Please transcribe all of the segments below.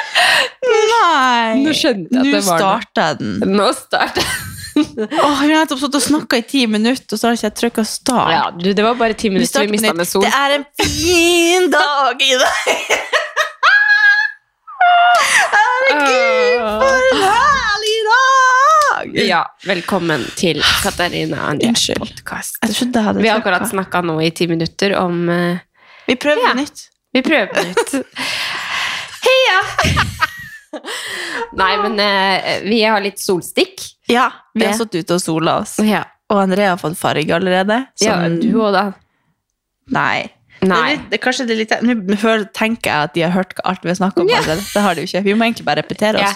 Nei! Nå skjønte jeg at det var det. starta den. Nå starter Åh, vi har nettopp stått og snakka i ti minutter, og så har ikke jeg trykka start. Ja, du, det var bare ti minutter vi mista med sol. Det er en fin dag i dag! Herregud, for en herlig dag! Ja, velkommen til Katarina Andres podkast. Jeg jeg Vi har akkurat snakka nå i ti minutter om uh, Vi prøver Ja. nytt. Vi prøver på nytt. Heia! Nei, men eh, vi har litt solstikk. Ja, vi har stått ute og sola oss. Ja, Og André har fått farge allerede. ja du òg, da. Nei. Nei. Det er litt, det er kanskje det er litt, Nå hører- tenker jeg at de har hørt alt vi har snakka om. Ja. allerede. Det har de jo ikke. Vi må egentlig bare repetere oss.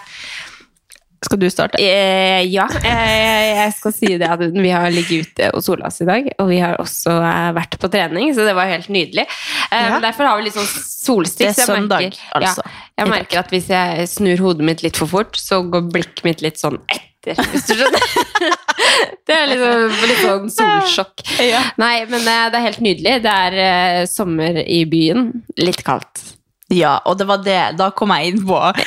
Skal du starte? Eh, ja, eh, jeg skal si det at vi har ligget ute og sola oss i dag. Og vi har også eh, vært på trening, så det var helt nydelig. Eh, Ja. Derfor har vi litt sånn solstikk. Det er søndag, merker- altså. Ja, jeg merker at hvis jeg snur hodet mitt litt for fort, så går blikket mitt litt sånn etter. Hvis du skjønner? det er liksom litt sånn solsjokk. Ja. Nei, men eh, det er helt nydelig. Det er eh, sommer i byen. Litt kaldt. Ja, og det var det. Da kom jeg inn på at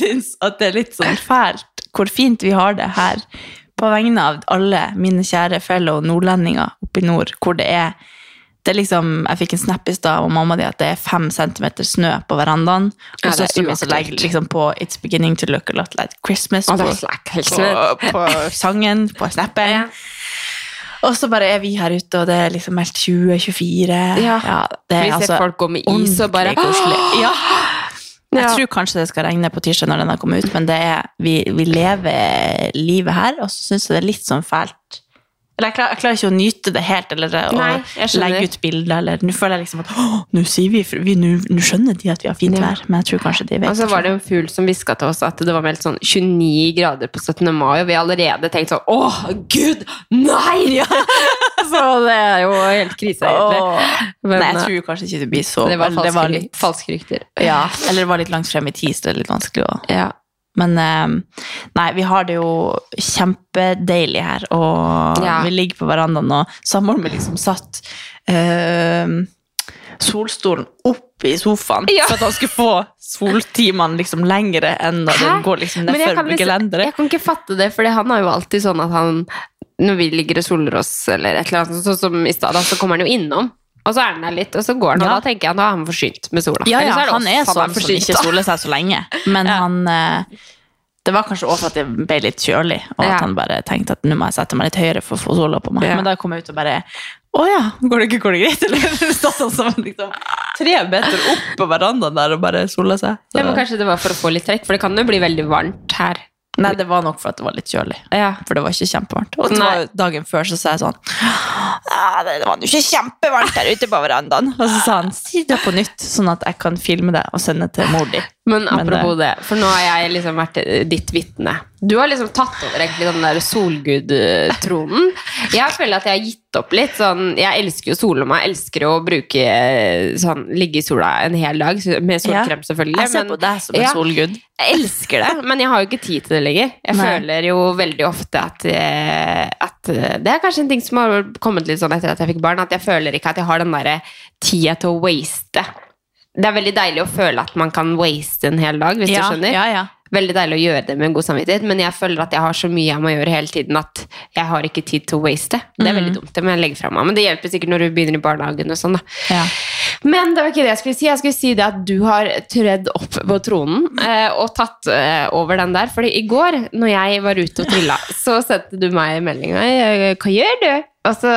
syns at det er litt sånn fælt hvor fint vi har det her. På vegne av alle mine kjære fellow nordlendinger oppe i nord, hvor det er det er liksom, Jeg fikk en snap i stad av mamma di at det er fem centimeter snø på verandaen. Og Ja, er søsteren min som legger liksom på 'It's beginning to look a lot like Christmas' på, like på, på sangen, på snappen. Ja. Og så bare er vi her ute, og det er liksom meldt 20-24. Ja. er Vi ser altså folk gå med is og bare koselig. Ja. Jeg Ja. tror kanskje det skal regne på tirsdag når den har kommet ut, men det er, vi, vi lever livet her, og så syns jeg det er litt sånn fælt. Eller jeg klarer, jeg klarer ikke å nyte det helt, eller å Nei, legge ut bilder, eller nå føler jeg liksom at nå sier vi, vi nå, skjønner de at vi har fint Ja. vær, men jeg tror kanskje de vet Og så var det en fugl som hviska til oss at det var meldt sånn 29 grader på 17. mai, og vi allerede tenkt sånn Åh, gud, nei! så det er jo helt krise, egentlig. Men, Nei, jeg eh, tror kanskje ikke det blir så det var falske, det var litt, falske rykter. ja, Eller det var litt langt frem i tid, så det er litt vanskelig å Ja. Men eh, nei, vi har det jo kjempedeilig her, og Ja. vi ligger på verandaen, og samboeren min liksom satt eh, solstolen opp i sofaen Ja. for at han skulle få soltimene liksom lengre enn når den går liksom nedfor liksom, gelenderet. jeg kan ikke fatte det, for han har jo alltid sånn at han Når vi ligger og soler oss, eller et eller annet, sånn som i stad, så kommer han jo innom. Og så er han der litt, og så går han, og Ja. da tenker jeg nå er han forsynt med sola. Ja, ja, er han er sånn som forsynt, ikke soler seg så lenge, men Ja. han eh, Det var kanskje også for at det ble litt kjølig, og at han bare tenkte at nå må jeg sette meg litt høyere for å få sola på meg. Men da kom jeg ut og bare Å ja, går det ikke går det greit? Eller satt han som liksom tre meter opp på verandaen der og bare sola seg. Så. Ja, men kanskje det var for å få litt trekk, for det kan jo bli veldig varmt her. Nei, det var nok for at det var litt kjølig. Ja. For det var ikke kjempevarmt. Og dagen før så sa jeg sånn «Ja, Det var jo ikke kjempevarmt der ute på verandaen. Og så sa han si det på nytt, sånn at jeg kan filme det og sende til mor di. Men Men apropos det, for nå har jeg liksom vært eh, ditt vitne. Du har liksom tatt over egentlig den der solgudtronen. Jeg føler at jeg har gitt opp litt. Sånn, jeg elsker jo å sole meg, jeg elsker å bruke eh, sånn, ligge i sola en hel dag, med solkrem selvfølgelig. Jeg ser men- på deg som en Ja. solgud. Jeg elsker det, men jeg har jo ikke tid til det lenger. Jeg Nei. føler jo veldig ofte at, eh, at eh, Det er kanskje en ting som har kommet litt sånn etter at jeg fikk barn, at jeg føler ikke at jeg har den derre tida til å waste. Det er veldig deilig å føle at man kan waste en hel dag, hvis Ja, du skjønner. ja, ja. Veldig deilig å gjøre det med god samvittighet, men jeg føler at jeg har så mye jeg må gjøre hele tiden at jeg har ikke tid til å waste. Det er veldig dumt, det må jeg legge fra meg. Men det hjelper sikkert når du begynner i barnehagen og sånn, da. Ja. Men det var ikke det jeg skulle si. Jeg skulle si det at du har tredd opp på tronen eh, og tatt eh, over den der. Fordi i går, når jeg var ute og trilla, så sendte du meg meldinga. melding. Hva gjør du? Og så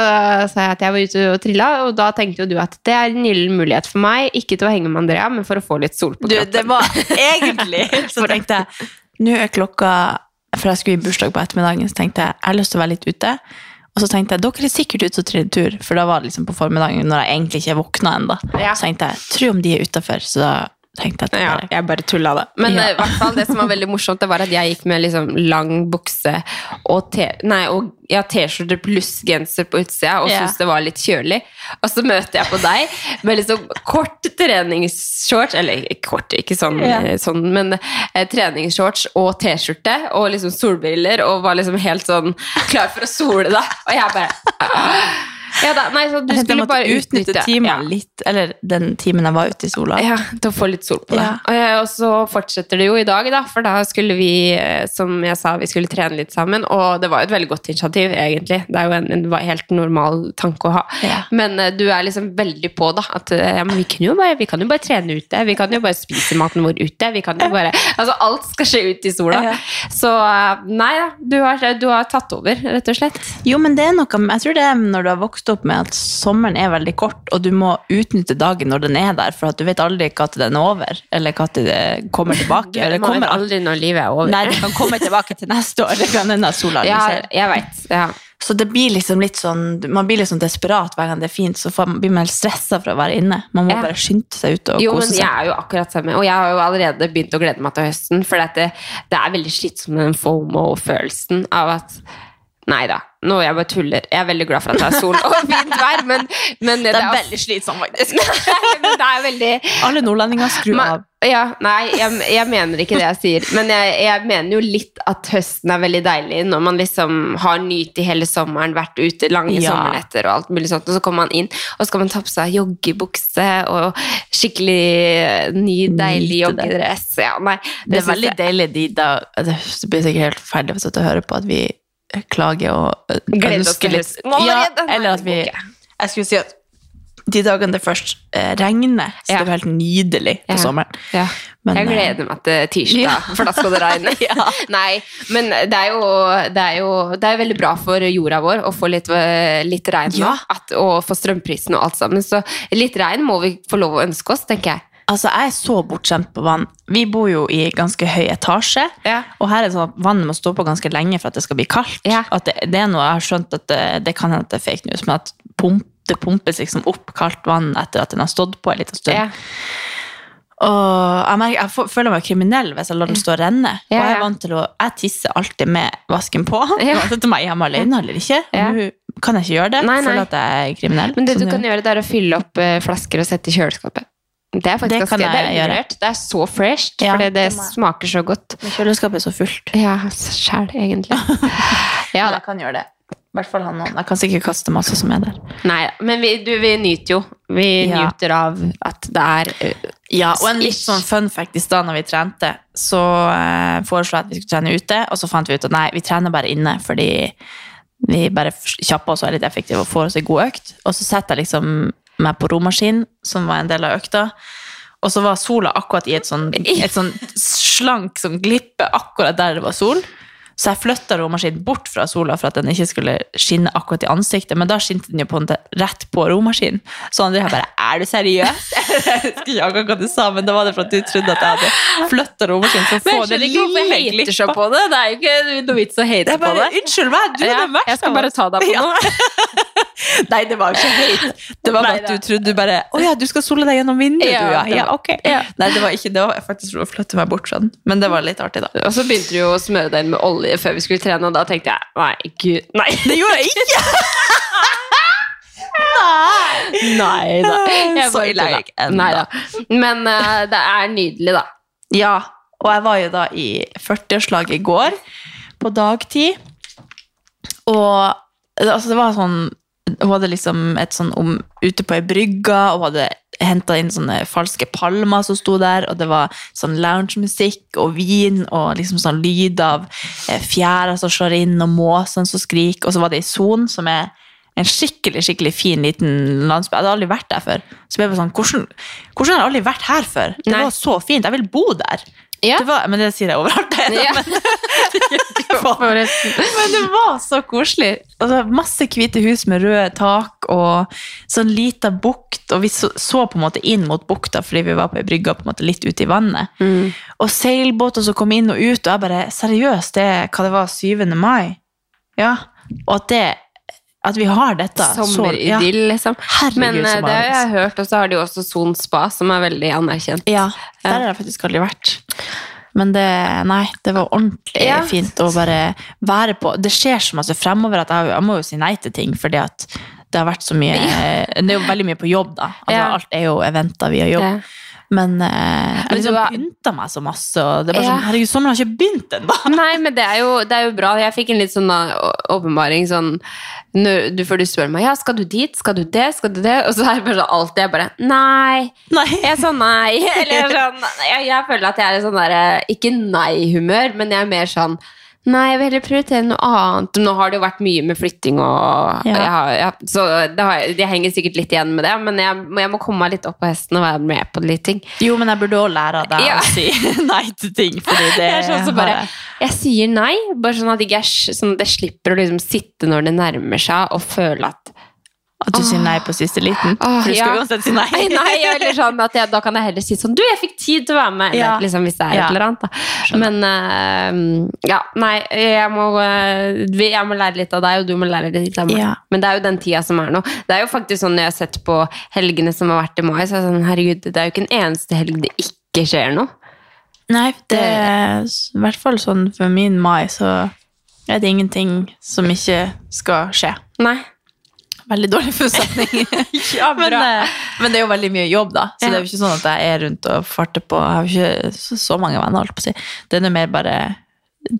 sa jeg at jeg var ute og trilla, og da tenkte jo du at det er en gyllen mulighet for meg, ikke til å henge med Andrea, men for å få litt sol på Du, det var egentlig Så tenkte jeg Nå er klokka For jeg skulle i bursdag på ettermiddagen, så tenkte jeg jeg har lyst til å være litt ute. Og så tenkte jeg dere er sikkert ute og triller tur, for da var det liksom på formiddagen når jeg egentlig ikke våkna ennå. Ja. Så tenkte jeg tro om de er utafor, så da tenkte jeg at Ja, jeg bare tulla det. Men Ja. eh, i hvert fall det som var veldig morsomt, det var at jeg gikk med liksom lang bukse og ja, T-skjorte pluss genser på utsida og Ja. syntes det var litt kjølig. Og så møter jeg på deg med liksom kort treningsshorts, eller kort, ikke sånn, Ja. eh, sånn men eh, treningsshorts og T-skjorte og liksom solbriller og var liksom helt sånn klar for å sole, deg. Og jeg bare ja, da, nei, så du jeg skulle bare utnytte utnytte timen ja. litt, eller den timen jeg var ute i sola. Ja, til å få litt sol på det. Ja. Og, så fortsetter det jo i dag, da, for da skulle vi, eh, som jeg sa, vi skulle trene litt sammen. Og det var jo et veldig godt initiativ, egentlig. Det er jo en, en helt normal tanke å ha. Ja. Men eh, du er liksom veldig på, da. At eh, ja, men vi, kan jo bare, vi kan jo bare trene ute. Vi kan jo bare spise maten vår ute. Vi kan jo bare Altså, alt skal skje ute i sola. Ja. Så nei da, du har, du har tatt over, rett og slett. Jo, men det er noe Jeg tror det er når du har vokst opp med at sommeren er veldig kort, og du må utnytte dagen når den er der, for at du vet aldri når den er over, eller når det kommer tilbake. Eller Man kommer aldri når livet er over. Nei, det kan komme tilbake til neste år. Det kan hende sola ja, jeg vet, Ja. Så det blir liksom litt sånn Man blir liksom desperat hver gang det er fint, så får, blir man stressa for å være inne. Man må Ja. bare skynde seg ut og Jo, men kose jeg er jo akkurat samme, og jeg har jo allerede begynt å glede meg til høsten, for det, det er veldig slitsomt med den FOMO-følelsen av at Nei da, nå jeg bare tuller. Jeg er veldig glad for at det er sol og fint vær, men, men Det er veldig slitsomt, faktisk. men det er veldig Alle nordlendinger skrur av. ja, Nei, jeg, jeg mener ikke det jeg sier. Men jeg, jeg mener jo litt at høsten er veldig deilig når man liksom har nytt i hele sommeren, vært ute lange Ja. sommernetter og alt mulig sånt, og så kommer man inn, og så skal man ta på seg joggebukse og skikkelig ny, deilig det. joggedress. Ja, nei, Det er veldig jeg- deilig de da Det blir sikkert helt ferdig hvis du hører på at vi klager og øh, Gleder oss til høsten. Allerede? Ja, eller at vi. Jeg skulle si at de dagene det først eh, regner, så Ja. det er helt nydelig på Ja. sommeren. Ja. Men, jeg eh, gleder meg til tirsdag, for da skal det regne. Ja. Nei, men det er, jo, det, er jo, det er veldig bra for jorda vår å få litt, eh, litt regn nå, at, og få strømprisen og alt sammen. Så litt regn må vi få lov å ønske oss, tenker jeg. Altså, jeg er så bortskjemt på vann. Vi bor jo i ganske høy etasje, Ja. og her er det sånn at vannet må stå på ganske lenge for at det skal bli kaldt. Ja. At det, det er noe jeg har skjønt at det, det kan hende at det er fake news, men at pump, det pumpes liksom opp kaldt vann etter at den har stått på en liten stund. Ja. Og jeg, merker, jeg føler meg kriminell hvis jeg lar den stå og renne. Og jeg er vant til å Jeg tisser alltid med vasken på. Uansett om jeg er hjemme alene eller ikke. Ja. Nå kan jeg ikke gjøre det. Nei, nei. Føler at jeg er kriminell. Men det du kan gjøre, det er å fylle opp eh, flasker og sette i kjøleskapet. Det er faktisk Det ganske, det er undervurdert. Det er så fresh, Ja, fordi det smaker så godt. Men Kjøleskapet er så fullt. Ja, sjæl, egentlig. Ja, jeg kan gjøre det. I hvert fall han noen. Jeg kan sikkert kaste masse som er der. Nei, men vi, du, vi nyter jo. Vi Ja. nyter av at det er uh, Ja, og en litt sånn fun fact i stad når vi trente, så uh, foreslo jeg at vi skulle trene ute, og så fant vi ut at nei, vi trener bare inne, fordi vi bare kjapper oss og er litt effektive og får oss en god økt. Og så setter jeg liksom meg på romaskin, som var en del av økta, og så var sola akkurat i et sånn, et sånn slank som glippe akkurat der det var sol. Så jeg flytta romaskinen bort fra sola for at den ikke skulle skinne akkurat i ansiktet, men da skinte den jo på en måte rett på romaskinen. Så Andrea bare 'er du seriøs?' jeg husker ikke akkurat hva du sa, men da var det for at du trodde at jeg hadde flytta romaskinen for å få jeg det jeg lille så glippa. på det. Det er jo ikke noe vits å hate Jeg på bare, det. Unnskyld meg, du er Ja, den verste jeg skal bare ta deg på Ja. Nei, det var jo ikke hate. Det var bare at du trodde du bare Å ja, du skal sole deg gjennom vinduet, Ja, du, ja. ja ok. ok. Nei, det var ikke det. var faktisk trodde å flytte meg bort fra den. Men det var litt artig, da. Og så begynte du jo å smøre deg inn med olje før vi skulle trene, og da tenkte jeg nei, gud, nei. Det gjorde jeg ikke! Nei da. Jeg var ikke ennå. Nei. Men uh, det er nydelig, da. Ja, og jeg var jo da i 40-årslaget i går, på dagtid. Og altså, det var sånn hun hadde liksom et sånn om, ute på ei brygge, og hun hadde henta inn sånne falske palmer som sto der, og det var sånn loungemusikk og vin og liksom sånn lyd av eh, fjæra som slår inn, og måsene som skriker, og så var det ei son som er en skikkelig skikkelig fin liten landsby. Jeg hadde aldri vært der før. Så jeg bare sånn, hvordan, hvordan har jeg aldri vært her før? Det Nei. var så fint. Jeg vil bo der. Ja. Det var, men det sier jeg overalt. Ja. Men, det var, men det var så koselig. Altså, masse hvite hus med røde tak og sånn lita bukt. Og vi så, så på en måte inn mot bukta fordi vi var på ei brygge på en måte litt ute i vannet. Og seilbåter som kom inn og ut, og jeg bare Seriøst, det hva det var 7. mai? Ja. Og at det At vi har dette Sommeridyll, ja. Liksom. Herregud, Men eh, det har jeg hørt, og så har de også Son Spa, som er veldig anerkjent. Ja, der har jeg faktisk aldri vært. Men det, nei, det var ordentlig Ja. fint å bare være på. Det skjer så masse fremover at jeg, jeg må jo si nei til ting, fordi at det har vært så mye Det er jo veldig mye på jobb, da. Altså. Alt er jo eventer via jobb. Men eh, jeg liksom er- pynta meg så masse, og det Ja. sånn Herregud, sommeren har ikke begynt ennå! Nei, men det er, jo, det er jo bra. Jeg fikk en litt sånn åpenbaring sånn når du, Før du spør meg ja, skal du dit, skal du det, skal du det? Og så er det bare sånn alltid jeg bare Nei. Nei. Jeg sa nei. Eller er sånn, jeg, jeg føler at jeg er i sånn derre Ikke nei-humør, men jeg er mer sånn Nei, jeg vil heller prioritere noe annet. Nå har det jo vært mye med flytting, og Ja. jeg har, jeg, så det, har, det henger sikkert litt igjen med det, men jeg, jeg må komme meg litt opp på hesten og være med på litt ting. Jo, men jeg burde også lære av deg Ja. å si nei til ting, fordi det Jeg sånn bare, jeg. jeg sier nei, bare sånn at, jeg, sånn at jeg slipper å liksom sitte når det nærmer seg, og føle at At du sier nei på siste liten. Åh, For du skal ja. uansett si nei. Nei, nei, eller sånn at jeg, da kan jeg heller si sånn Du, jeg fikk tid til å være med! Ja. Liksom, hvis det er Ja. et eller annet. Da. Men uh, ja, nei, jeg må, eh, jeg må lære litt av deg, og du må lære litt av meg. Ja. Men det er jo den tida som er nå. Det er jo faktisk sånn når jeg har sett på helgene som har vært i mai, så er det sånn herregud, det er jo ikke en eneste helg det ikke skjer noe. Nei, det er i hvert fall sånn for min mai, så er det ingenting som ikke skal skje. Nei. Veldig dårlig forutsetning. Ja, men, eh, men det er jo veldig mye jobb, da. Så Ja. det er jo ikke sånn at jeg er rundt og farter på Jeg har jo ikke så, så mange venner, holdt på å si. Det er noe mer bare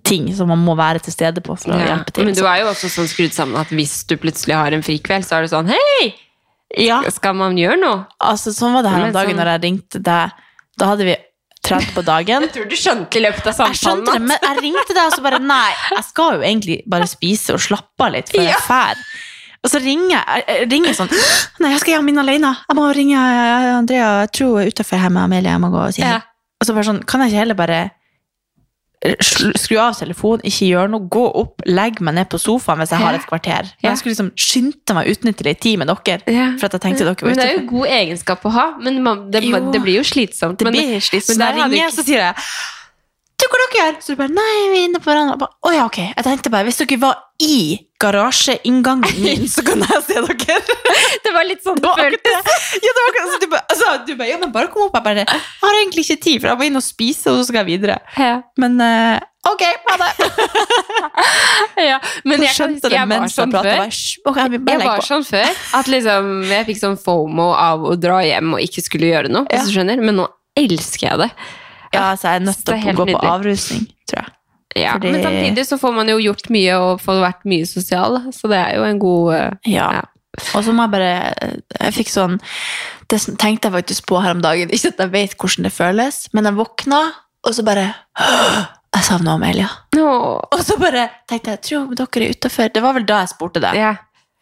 ting som man må være til stede på for å Ja. hjelpe til. Men du er jo også sånn skrudd sammen at hvis du plutselig har en frikveld, så er det sånn Hei! ja, Skal man gjøre noe? altså sånn var det her om dagen sånn- når jeg ringte deg. Da hadde vi trent på dagen. Jeg tror du skjønte i løpet av Jeg skjønte det, men jeg ringte deg og så bare Nei, jeg skal jo egentlig bare spise og slappe av litt før jeg Ja. Og så ringer jeg, ringer sånn Nei, jeg skal hjem inn alene. Jeg må ringe eh, Andrea. Jeg tror hun er utafor her med Amelie. Jeg må gå og si hei. Ja. Og så bare sånn Kan jeg ikke heller bare eh, skru av telefonen, ikke gjøre noe, gå opp, legge meg ned på sofaen hvis jeg har et kvarter? Men jeg skulle liksom skynde meg utnytte litt tid med dere. For at jeg tenkte dere var Men det er jo god egenskap å ha, men man, det, det blir jo slitsomt. Det blir slitsomt. men Så der jeg ringer, ikke- så sier jeg Hva dere gjør? Så du bare, nei, vi er inne på verandaen. Å ja, ok. Jeg tenkte bare, hvis dere var i garasjeinngangen min, så kan jeg se dere. Det var litt sånn Det var. Ja, det var akkurat så du bare, altså, du bare, ja, men bare kom opp. Jeg bare, jeg har egentlig ikke tid, for jeg må inn og spise, og så skal jeg videre. Ja. Men uh, ok, ha det. Ja, men Jeg skjønte det jeg var sånn før. Jeg okay, jeg Jeg var sånn før at liksom, jeg fikk sånn fomo av å dra hjem og ikke skulle gjøre noe. Ja. Men nå elsker jeg det. Ja, så jeg er nødt til å gå på avrusning, tror jeg. Ja, Fordi- Men samtidig så får man jo gjort mye og får vært mye sosial. Så det er jo en god eh, Ja. Ja. Og så må jeg bare Jeg fikk sånn Det tenkte jeg faktisk på her om dagen. Ikke at jeg vet hvordan det føles, men jeg våkna, og så bare Jeg savner Amelia. Nå. Og så bare tenkte jeg tror dere er utafor. Det var vel da jeg spurte deg Ja.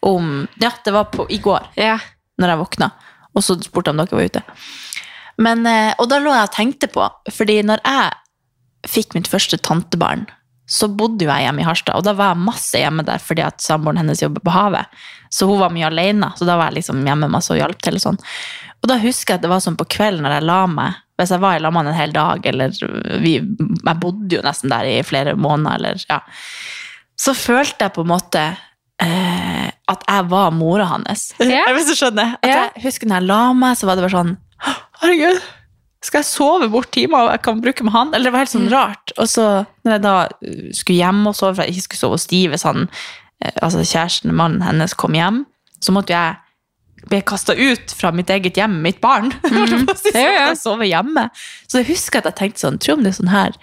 om Ja, det var på, i går, yeah. når jeg våkna. Og så spurte jeg om dere var ute. Men, eh, og da lå jeg og tenkte på, fordi når jeg fikk mitt første tantebarn, så bodde jo jeg hjemme i Harstad, og da var jeg masse hjemme der fordi at samboeren hennes jobber på havet. Så hun var mye alene, så da var jeg liksom hjemme masse og hjalp til. Og sånn. Og da husker jeg at det var sånn på kvelden når jeg la meg, hvis jeg var i lag med en hel dag, eller vi, jeg bodde jo nesten der i flere måneder, eller ja. Så følte jeg på en måte eh, at jeg var mora hans. Ja. Vet du skjønner. At Ja. jeg husker når jeg la meg, så var det bare sånn Herregud, skal jeg sove bort timer jeg kan bruke med han? Eller det var helt sånn rart. Og så når jeg da uh, skulle hjem og sove, for jeg ikke skulle sove hos Steve, han, eh, altså kjæresten, mannen hennes, kom hjem, så måtte jeg ble kasta ut fra mitt eget hjem, mitt barn. Mm. Ja, ja. Jeg sove hjemme. Så jeg husker at jeg tenkte sånn, tror om det er sånn her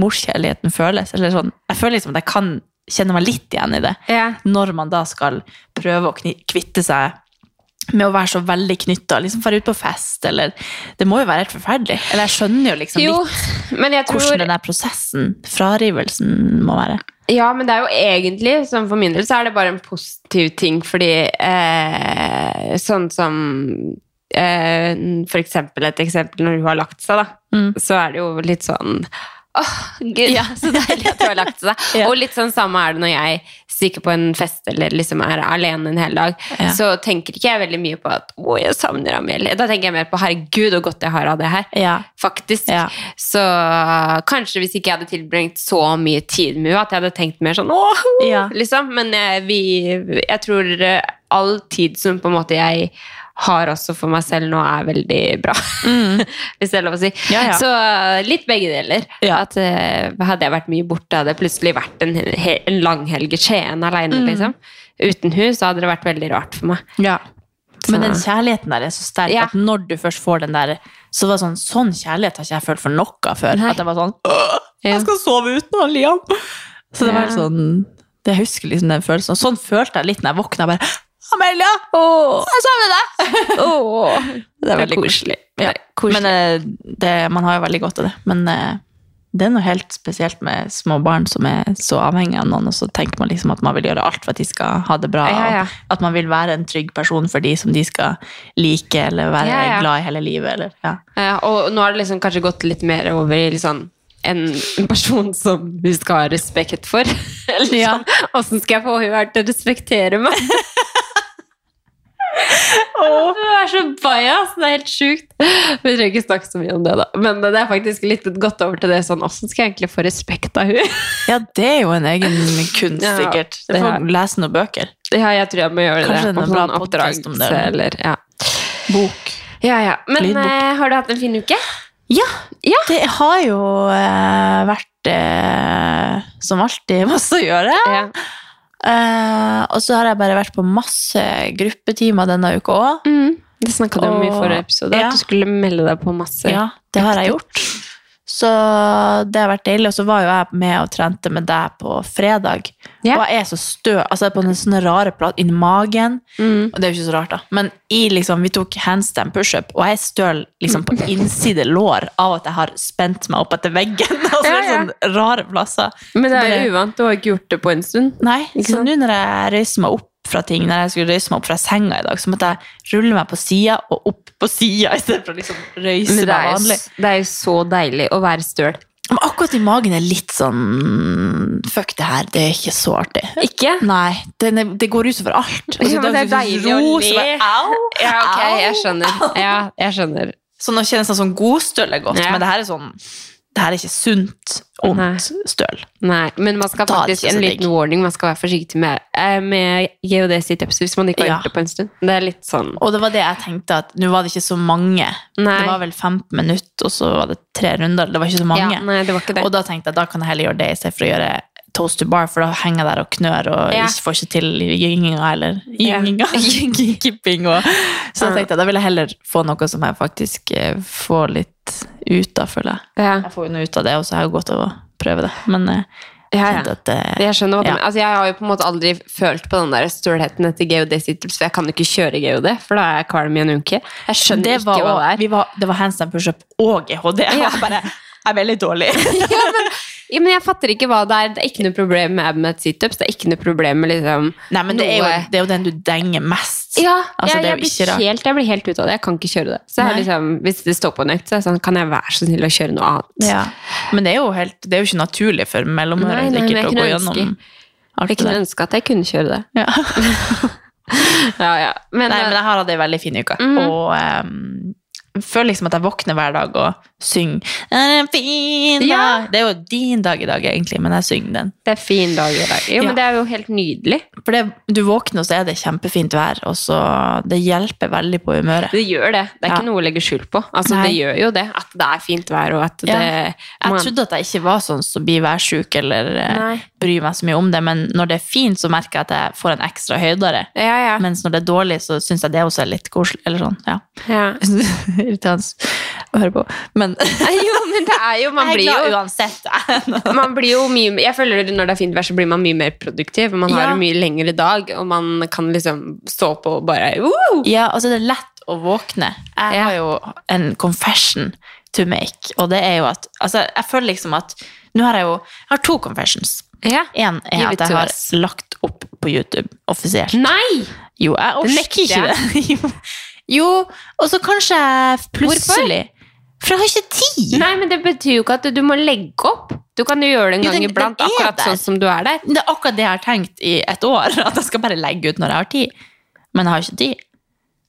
morskjærligheten føles. Eller sånn, jeg føler liksom at jeg kan kjenner meg litt igjen i det. Ja. Når man da skal prøve å kvitte seg med å være så veldig knytta, liksom dra ut på fest, eller Det må jo være helt forferdelig. Eller jeg skjønner jo liksom Jo, litt tror... hvordan den der prosessen, frarivelsen, må være. Ja, men det er jo egentlig, som for min del, så er det bare en positiv ting, fordi eh, sånn som eh, For eksempel et eksempel når hun har lagt seg, da, Mm. så er det jo litt sånn Åh, gud, så deilig at du har lagt seg. Ja. Og litt sånn samme er det når jeg stikker på en fest eller liksom er alene en hel dag. Ja. Så tenker ikke jeg veldig mye på at å, jeg savner Amelie. Da tenker jeg mer på herregud, så godt jeg har av det her. Ja. Faktisk. Ja. Så kanskje hvis ikke jeg hadde tilbringt så mye tid med henne, at jeg hadde tenkt mer sånn åh, Ja. liksom. Men jeg, vi, jeg tror eh, all tid som på en måte jeg har også for meg selv nå, er veldig bra. hvis det er lov å si. Mm. Ja, ja. Så eh, litt begge deler. Ja. At eh, Hadde jeg vært mye borte, hadde det plutselig vært en, en langhelg i Skien alene, Mm. liksom. Uten hun, så hadde det vært veldig rart for meg. Ja. Men den kjærligheten der er så sterk Ja. at når du først får den der Så var det sånn, sånn kjærlighet har ikke jeg følt for noe før. Nei. At jeg var sånn. Jeg skal sove uten han, Liam! Så det var sånn Jeg husker liksom den følelsen. Og sånn følte jeg litt når jeg våkna. Bare, Amelia! Jeg savner deg! oh. Det er veldig koselig. Ja. Men eh, det, man har jo veldig godt av det. Men eh, det er noe helt spesielt med små barn som er så avhengig av noen, og så tenker man liksom at man vil gjøre alt for at de skal ha det bra. Ja, ja. At man vil være en trygg person for de som de skal like, eller være glad i hele livet. Eller, og nå har det liksom kanskje gått litt mer over i litt sånn en person som vi skal ha respekt for. Eller Ja. sånn, Åssen skal jeg få henne til å respektere meg? Hun er så bajas, det er helt sjukt. Vi trenger ikke snakke så mye om det, da. Men det er faktisk litt gått over til det sånn Åssen skal jeg egentlig få respekt av hun? ja, det er jo en egen kunst, sikkert. det Du får er- lese noen bøker. Ja, jeg tror jeg må gjøre Kanskje det. en bra sånn oppdragelse, Eller, ja. Bok. ja, ja. Men Lydbok. eh, har du hatt en fin uke? Ja, Ja. det har jo eh, vært eh, som alltid masse å gjøre. Ja. Eh, og så har jeg bare vært på masse gruppetimer denne uka òg. Mm. Det snakka du om i forrige episode, ja. at du skulle melde deg på masse. Ja, det har jeg gjort. Så det har vært deilig. Og så var jo jeg med og trente med deg på fredag. Ja. Og jeg er så stø. Altså jeg på en sånn rare plass inni magen. Mm. Og det er jo ikke så rart, da. Men i, liksom, vi tok handstand pushup, og jeg er støl liksom, på innside lår av at jeg har spent meg opp etter veggen. Altså, Ja, ja. sånn rare plasser. Men det er jo uvant, du har ikke gjort det på en stund. Nei, så nå når jeg reiser meg opp fra ting, når jeg skulle røyse meg opp fra senga i dag, så måtte jeg rulle meg på sida og opp på sida i stedet for å liksom røyse meg vanlig. det er jo så deilig å være støl. Men akkurat i magen er litt sånn Fuck det her, det er ikke så artig. Ikke? Nei, er, det går utover alt. Ja, det, det er deilig ro, å le. Au! Ja, ok, jeg skjønner. Ja, jeg skjønner. Så nå kjennes det sånn godstøl er godt, Ja. men det her er sånn Det her er ikke sunt, ondt støl. Nei, men man skal faktisk en liten liten warning man skal være forsiktig med, eh, med GHD situps hvis man ikke har Ja. gjort det på en stund. Det er litt sånn Og det var det jeg tenkte, at nå var det ikke så mange. Nei. Det var vel 15 minutter, og så var det tre runder. Det var ikke så mange. Ja, nei, det var ikke det. Og da tenkte jeg da kan jeg heller gjøre det i stedet for å gjøre toast to bar, for da henger jeg der og knør og Ja. ikke får ikke til gynginga eller gynginga, kipping. Og, så da tenkte jeg da vil jeg heller få noe som jeg faktisk eh, får litt ut av, føler jeg. ja. Jeg får jo noe ut av det, og så har jeg godt av å prøve det. Men eh, jeg Ja, ja. at eh, Jeg skjønner hva Ja. Altså, jeg har jo på en måte aldri følt på den der stølheten etter GOD-situps, for jeg kan jo ikke kjøre GOD, for da er jeg kvalm i en uke. Jeg skjønner det var, ikke hva det er. Vi var, det var handstand pushup og GHD. Jeg Ja. var bare jeg er veldig dårlig. Ja, men jeg fatter ikke hva det er. Det er ikke noe problem med abmet situps. Det er ikke noe problem med liksom Nei, men det er, jo, det er jo den du denger mest. Ja, Altså, jeg, det jeg, blir helt, jeg blir helt ute av det. Jeg kan ikke kjøre det. Så liksom, hvis det står på en økt, så er det sånn, kan jeg være så snill å kjøre noe annet? Ja. Men det er jo, helt, det er jo ikke naturlig for mellomhøret men sikkert å gå gjennom alt Jeg kunne det. ønske at jeg kunne kjøre det. Ja. Ja, ja. Men, Nei, eh, men jeg har hatt ei veldig fin uke. Mm. Og jeg føler liksom at jeg våkner hver dag og synger «Er en fin dag?» Ja. Det er jo din dag i dag, egentlig, men jeg synger den. det er fin dag i dag. Jo, Ja. men det er jo helt nydelig. For det, du våkner, og så er det kjempefint vær, og så det hjelper veldig på humøret. Det gjør det. Det er Ja. ikke noe å legge skjul på. Altså, det gjør jo det, at det er fint vær, og at det Jeg trodde at jeg ikke var sånn som blir værsjuk eller eh, Nei. bryr meg så mye om det, men når det er fint, så merker jeg at jeg får en ekstra høydere. Ja, ja. Mens når det er dårlig, så syns jeg det også er litt koselig. Eller sånn, ja. ja. irriterende å høre på. Men Jo, men det er jo Man blir jo uansett. man blir jo mye, jeg føler Når det er fint vær, så blir man mye mer produktiv. Man har Ja. en mye lengre dag, og man kan liksom stå på og bare Woo! Ja, altså det er lett å våkne. Jeg har jo en confession to make, og det er jo at Altså, jeg føler liksom at Nå har jeg jo Jeg har to confessions. Ja. Én er at jeg har lagt opp på YouTube offisielt. Nei! Jo, jeg orker ikke det. Jo, og så kanskje plutselig Hvorfor? For jeg har ikke tid. Nei, men det betyr jo ikke at du må legge opp. Du kan jo gjøre det en Jo, gang iblant, akkurat der. sånn som du er der. Det er akkurat det jeg har tenkt i et år. At jeg skal bare legge ut når jeg har tid. Men jeg har ikke tid.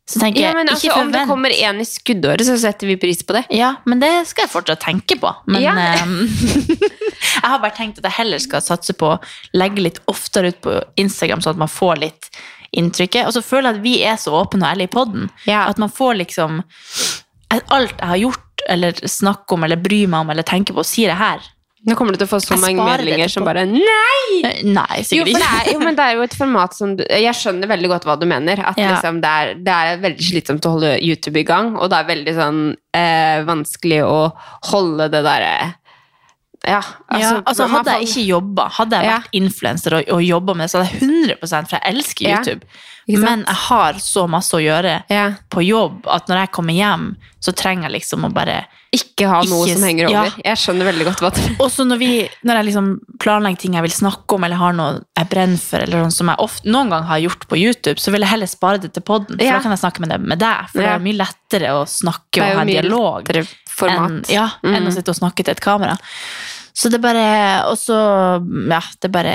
Så tenker Ja, jeg, men ikke altså, Om det kommer en i skuddåret, så setter vi pris på det. Ja, men det skal jeg fortsatt tenke på. Men Ja. um, jeg har bare tenkt at jeg heller skal satse på å legge litt oftere ut på Instagram, sånn at man får litt inntrykket. Og så føler jeg at vi er så åpne og ærlige i podden. At man får liksom Alt jeg har gjort, eller snakker om, eller bryr meg om, eller tenker på, sier jeg her. Nå kommer du til å få så Jeg mange meldinger som bare Nei! Nei, Jo, det er, jo, men det er jo et format som Jeg skjønner veldig godt hva du mener. At Ja. liksom det, er, det er veldig slitsomt å holde YouTube i gang, og det er veldig sånn eh, vanskelig å holde det derre Ja, ja, altså Hadde jeg ikke jobba, hadde jeg Ja. vært influenser og, og jobba med det, så hadde jeg 100 for jeg elsker YouTube. Ja. Men jeg har så masse å gjøre på jobb at når jeg kommer hjem, så trenger jeg liksom å bare Ikke ha noe som henger ja. over. Jeg skjønner veldig godt hva du Og så når, når jeg liksom planlegger ting jeg vil snakke om, eller har noe jeg brenner for, eller sånn som jeg ofte, noen gang har gjort på YouTube, så vil jeg heller spare det til podden, for Ja. da kan jeg snakke med, det, med deg. For Ja. det er mye lettere å snakke og ha dialog enn, ja, enn Mm. å sitte og snakke til et kamera. Så det bare Og så Ja, det bare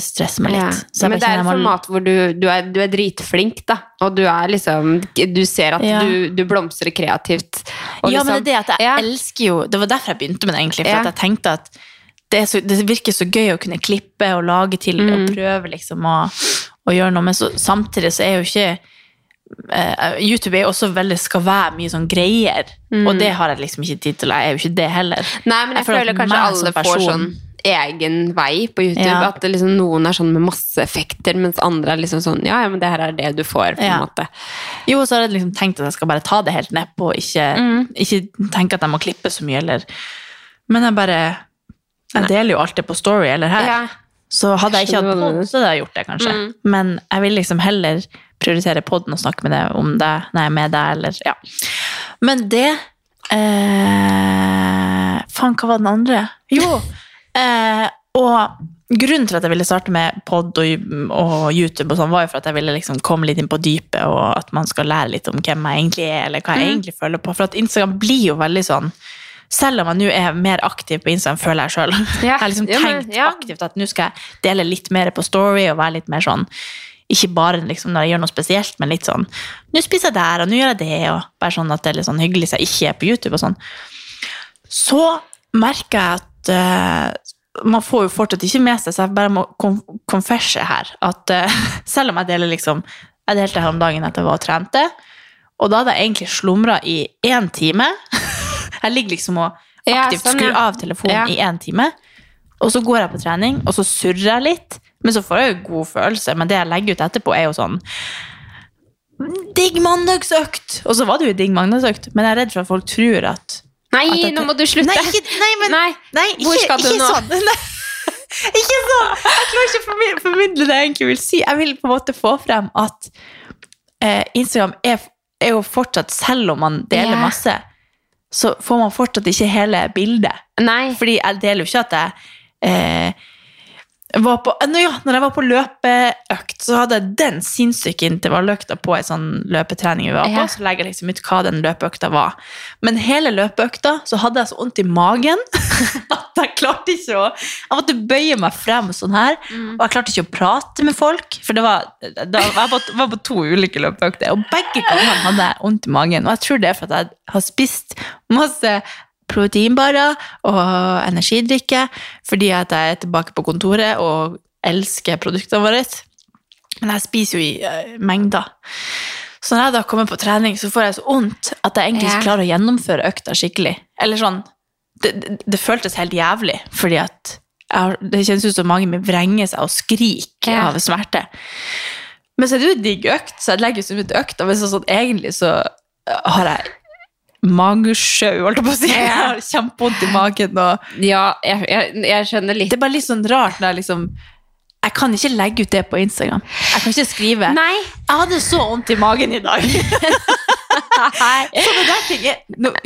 stresser meg litt. Ja. Men det er et format hvor du, du, er, du er dritflink, da. Og du er liksom Du ser at Ja. du, du blomstrer kreativt. Ja, men liksom- det er det at jeg Ja. elsker jo Det var derfor jeg begynte med det, egentlig. For at jeg tenkte at det, så, det virker så gøy å kunne klippe og lage til Mm. og prøve liksom å, å gjøre noe, men så, samtidig så er jo ikke YouTube er også veldig skal være mye sånn greier, Mm. og det har jeg liksom ikke tid til. Jeg er jo ikke det heller. Nei, men jeg, føler føler kanskje alle får sånn egen vei på YouTube. Ja. At det liksom, noen er sånn med masse effekter, mens andre er liksom sånn Ja, ja, men det her er det du får, på en Ja. måte. Jo, så har jeg liksom tenkt at jeg skal bare ta det helt nedpå, og ikke, Mm. ikke tenke at jeg må klippe så mye, eller Men jeg bare Jeg deler jo alltid på Story eller her. Så hadde jeg ikke hatt pod, så hadde jeg gjort det, kanskje. Mm. Men jeg vil liksom heller prioritere podden og snakke med deg om det er med deg, eller ja. Men det eh, Faen, hva var den andre? Jo! Eh, og grunnen til at jeg ville starte med pod og, og YouTube, og sånn, var jo for at jeg ville liksom komme litt inn på dypet, og at man skal lære litt om hvem jeg egentlig er, eller hva jeg Mm. egentlig føler på. For at Instagram blir jo veldig sånn selv om jeg nå er mer aktiv på Instagram, føler jeg sjøl. Ja, Jeg har liksom ja, men- tenkt ja. aktivt at nå skal jeg dele litt mer på Story og være litt mer sånn Ikke bare liksom når jeg gjør noe spesielt, men litt sånn Nå spiser jeg der, og nå gjør jeg det, og bare sånn at det er litt sånn hyggelig så jeg ikke er på YouTube og sånn. Så merker jeg at uh, man får jo fortsatt ikke med seg, så jeg bare må konfesse her at uh, selv om jeg deler liksom Jeg delte her om dagen at jeg var og trente, og da hadde jeg egentlig slumra i én time. Jeg ligger liksom og Ja, aktivt ja. skrur av telefonen Ja. i én time. Og så går jeg på trening, og så surrer jeg litt. Men så får jeg jo god følelse. Men det jeg legger ut etterpå, er jo sånn Digg mandagsøkt! Og så var det jo digg mandagsøkt, men jeg er redd for at folk tror at Nei, at dette- nå må du slutte! Nei, ikke, nei, men, Nei, nei, hvor skal du ikke nå? sånn. Ikke sånn! Jeg klarer ikke å formidle det jeg egentlig vil si. Jeg vil på en måte få frem at eh, Instagram er, er jo fortsatt, selv om man deler yeah. masse, så får man fortsatt ikke hele bildet. Nei. Fordi jeg deler jo ikke at jeg eh, var på, nå ja, når jeg var på løpeøkt, så hadde jeg den sinnssyke intervalløkta på ei sånn løpetrening vi var på. Ja. Så legger jeg liksom ut hva den løpeøkta var. Men hele løpeøkta så hadde jeg så vondt i magen at jeg klarte ikke å Jeg måtte bøye meg frem sånn her. Og jeg klarte ikke å prate med folk, for det var, da, jeg var, var på to ulike løpeøkter. Og begge gangene hadde jeg vondt i magen. Og jeg tror det er for at jeg har spist masse proteinbarer og energidrikke fordi at jeg er tilbake på kontoret og elsker produktene våre. Men jeg spiser jo i eh, mengder. Så når jeg da kommer på trening, så får jeg så vondt at jeg egentlig ikke klarer å gjennomføre økta skikkelig. Eller sånn, det, det, det føltes helt jævlig, fordi at har, det kjennes ut som magen min vrenger seg og skriker Ja. av smerte. Men så er det jo en digg økt, så jeg legger ut som et økt, men så, sånn, egentlig så har jeg magesjau, holdt jeg på å si. Jeg har kjempevondt i magen. Og Ja, jeg, jeg, jeg skjønner litt det er bare litt sånn rart når jeg liksom Jeg kan ikke legge ut det på Instagram. Jeg kan ikke skrive Nei. 'Jeg hadde så vondt i magen i dag'. så det der ting er,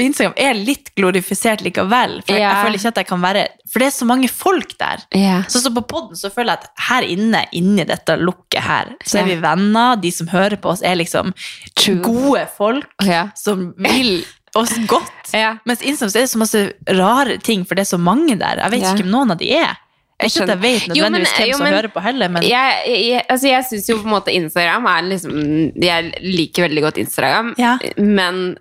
Instagram er litt glorifisert likevel. For jeg, jeg føler ikke at jeg kan være For det er så mange folk der. Ja. Så, så på podden så føler jeg at her inne, inni dette lukket her, så er Ja. vi venner. De som hører på oss, er liksom True. gode folk Ja. som vil oss godt. Ja. Mens Instagram så er det så masse rare ting, for det er så mange der. Jeg vet Ja. ikke hvem noen av de er. Ikke at jeg vet nødvendigvis hvem som hører på heller, men Jeg, jeg, altså jeg syns jo på en måte Instagram er liksom Jeg liker veldig godt Instagram, Ja. men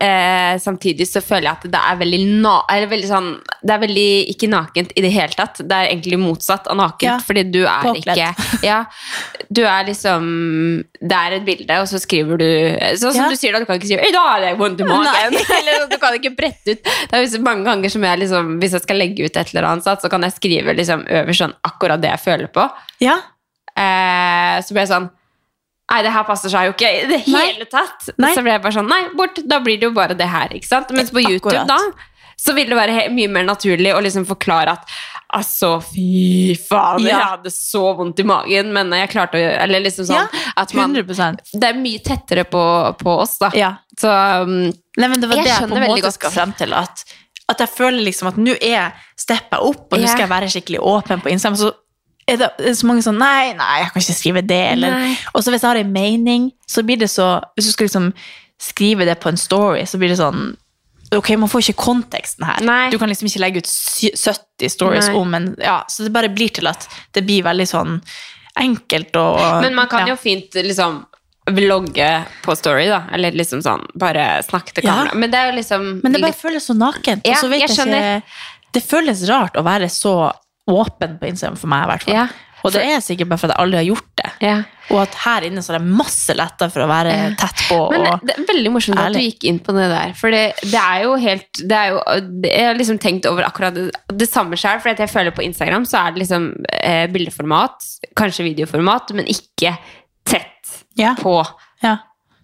eh, samtidig så føler jeg at det er veldig, na er veldig sånn Det er veldig ikke nakent i det hele tatt. Det er egentlig motsatt av nakent, Ja. fordi du er Påkledd. ikke Ja, du er liksom Det er et bilde, og så skriver du Sånn som Ja. du sier da, du kan ikke si 'I dag har jeg vondt i magen'. eller du kan ikke brette ut. Det er mange ganger som jeg liksom Hvis jeg skal legge ut et eller annet, så kan jeg skrive liksom øverst sånn akkurat det jeg føler på. ja. Eh, så blir jeg sånn Nei, det her passer seg jo ikke i det Nei. hele tatt. Nei. Så ble jeg bare sånn Nei, bort. Da blir det jo bare det her. ikke sant? Mens på YouTube, Akkurat. da, så vil det være mye mer naturlig å liksom forklare at Altså, fy faen, jeg hadde så vondt i magen, men jeg klarte å gjøre Eller liksom sånn Ja, at man 100 Det er mye tettere på, på oss, da. Ja. Så um, Nei, men det var Jeg det jeg på skjønner en veldig måte godt. skal frem til. At, at jeg føler liksom at nå er steppa opp, og nå skal jeg være skikkelig åpen på Instagram. Så er det, så mange sånn Nei, nei, jeg kan ikke skrive det. Eller, og så hvis jeg har en mening, så blir det så Hvis du skal liksom skrive det på en story, så blir det sånn Ok, man får ikke konteksten her. Nei. Du kan liksom ikke legge ut 70 stories Nei. om en ja, Så det bare blir til at det blir veldig sånn enkelt og Men man kan ja. jo fint liksom vlogge på story, da. Eller liksom sånn bare snakke til Ja. kamera. Men det er jo liksom Men det bare litt- føles så nakent. Ja, og så vet jeg jeg ikke Det føles rart å være så åpen på Instagram for meg, i hvert fall. Ja. Og det er sikkert bare fordi jeg aldri har gjort det. Ja. Og at her inne så er det masse lettere for å være Ja. tett på. Men det er veldig morsomt at du gikk inn på det der. For det, det er jo helt det er jo, Jeg har liksom tenkt over akkurat det, det samme sjøl. For jeg føler på Instagram så er det liksom eh, bildeformat, kanskje videoformat, men ikke tett ja, på.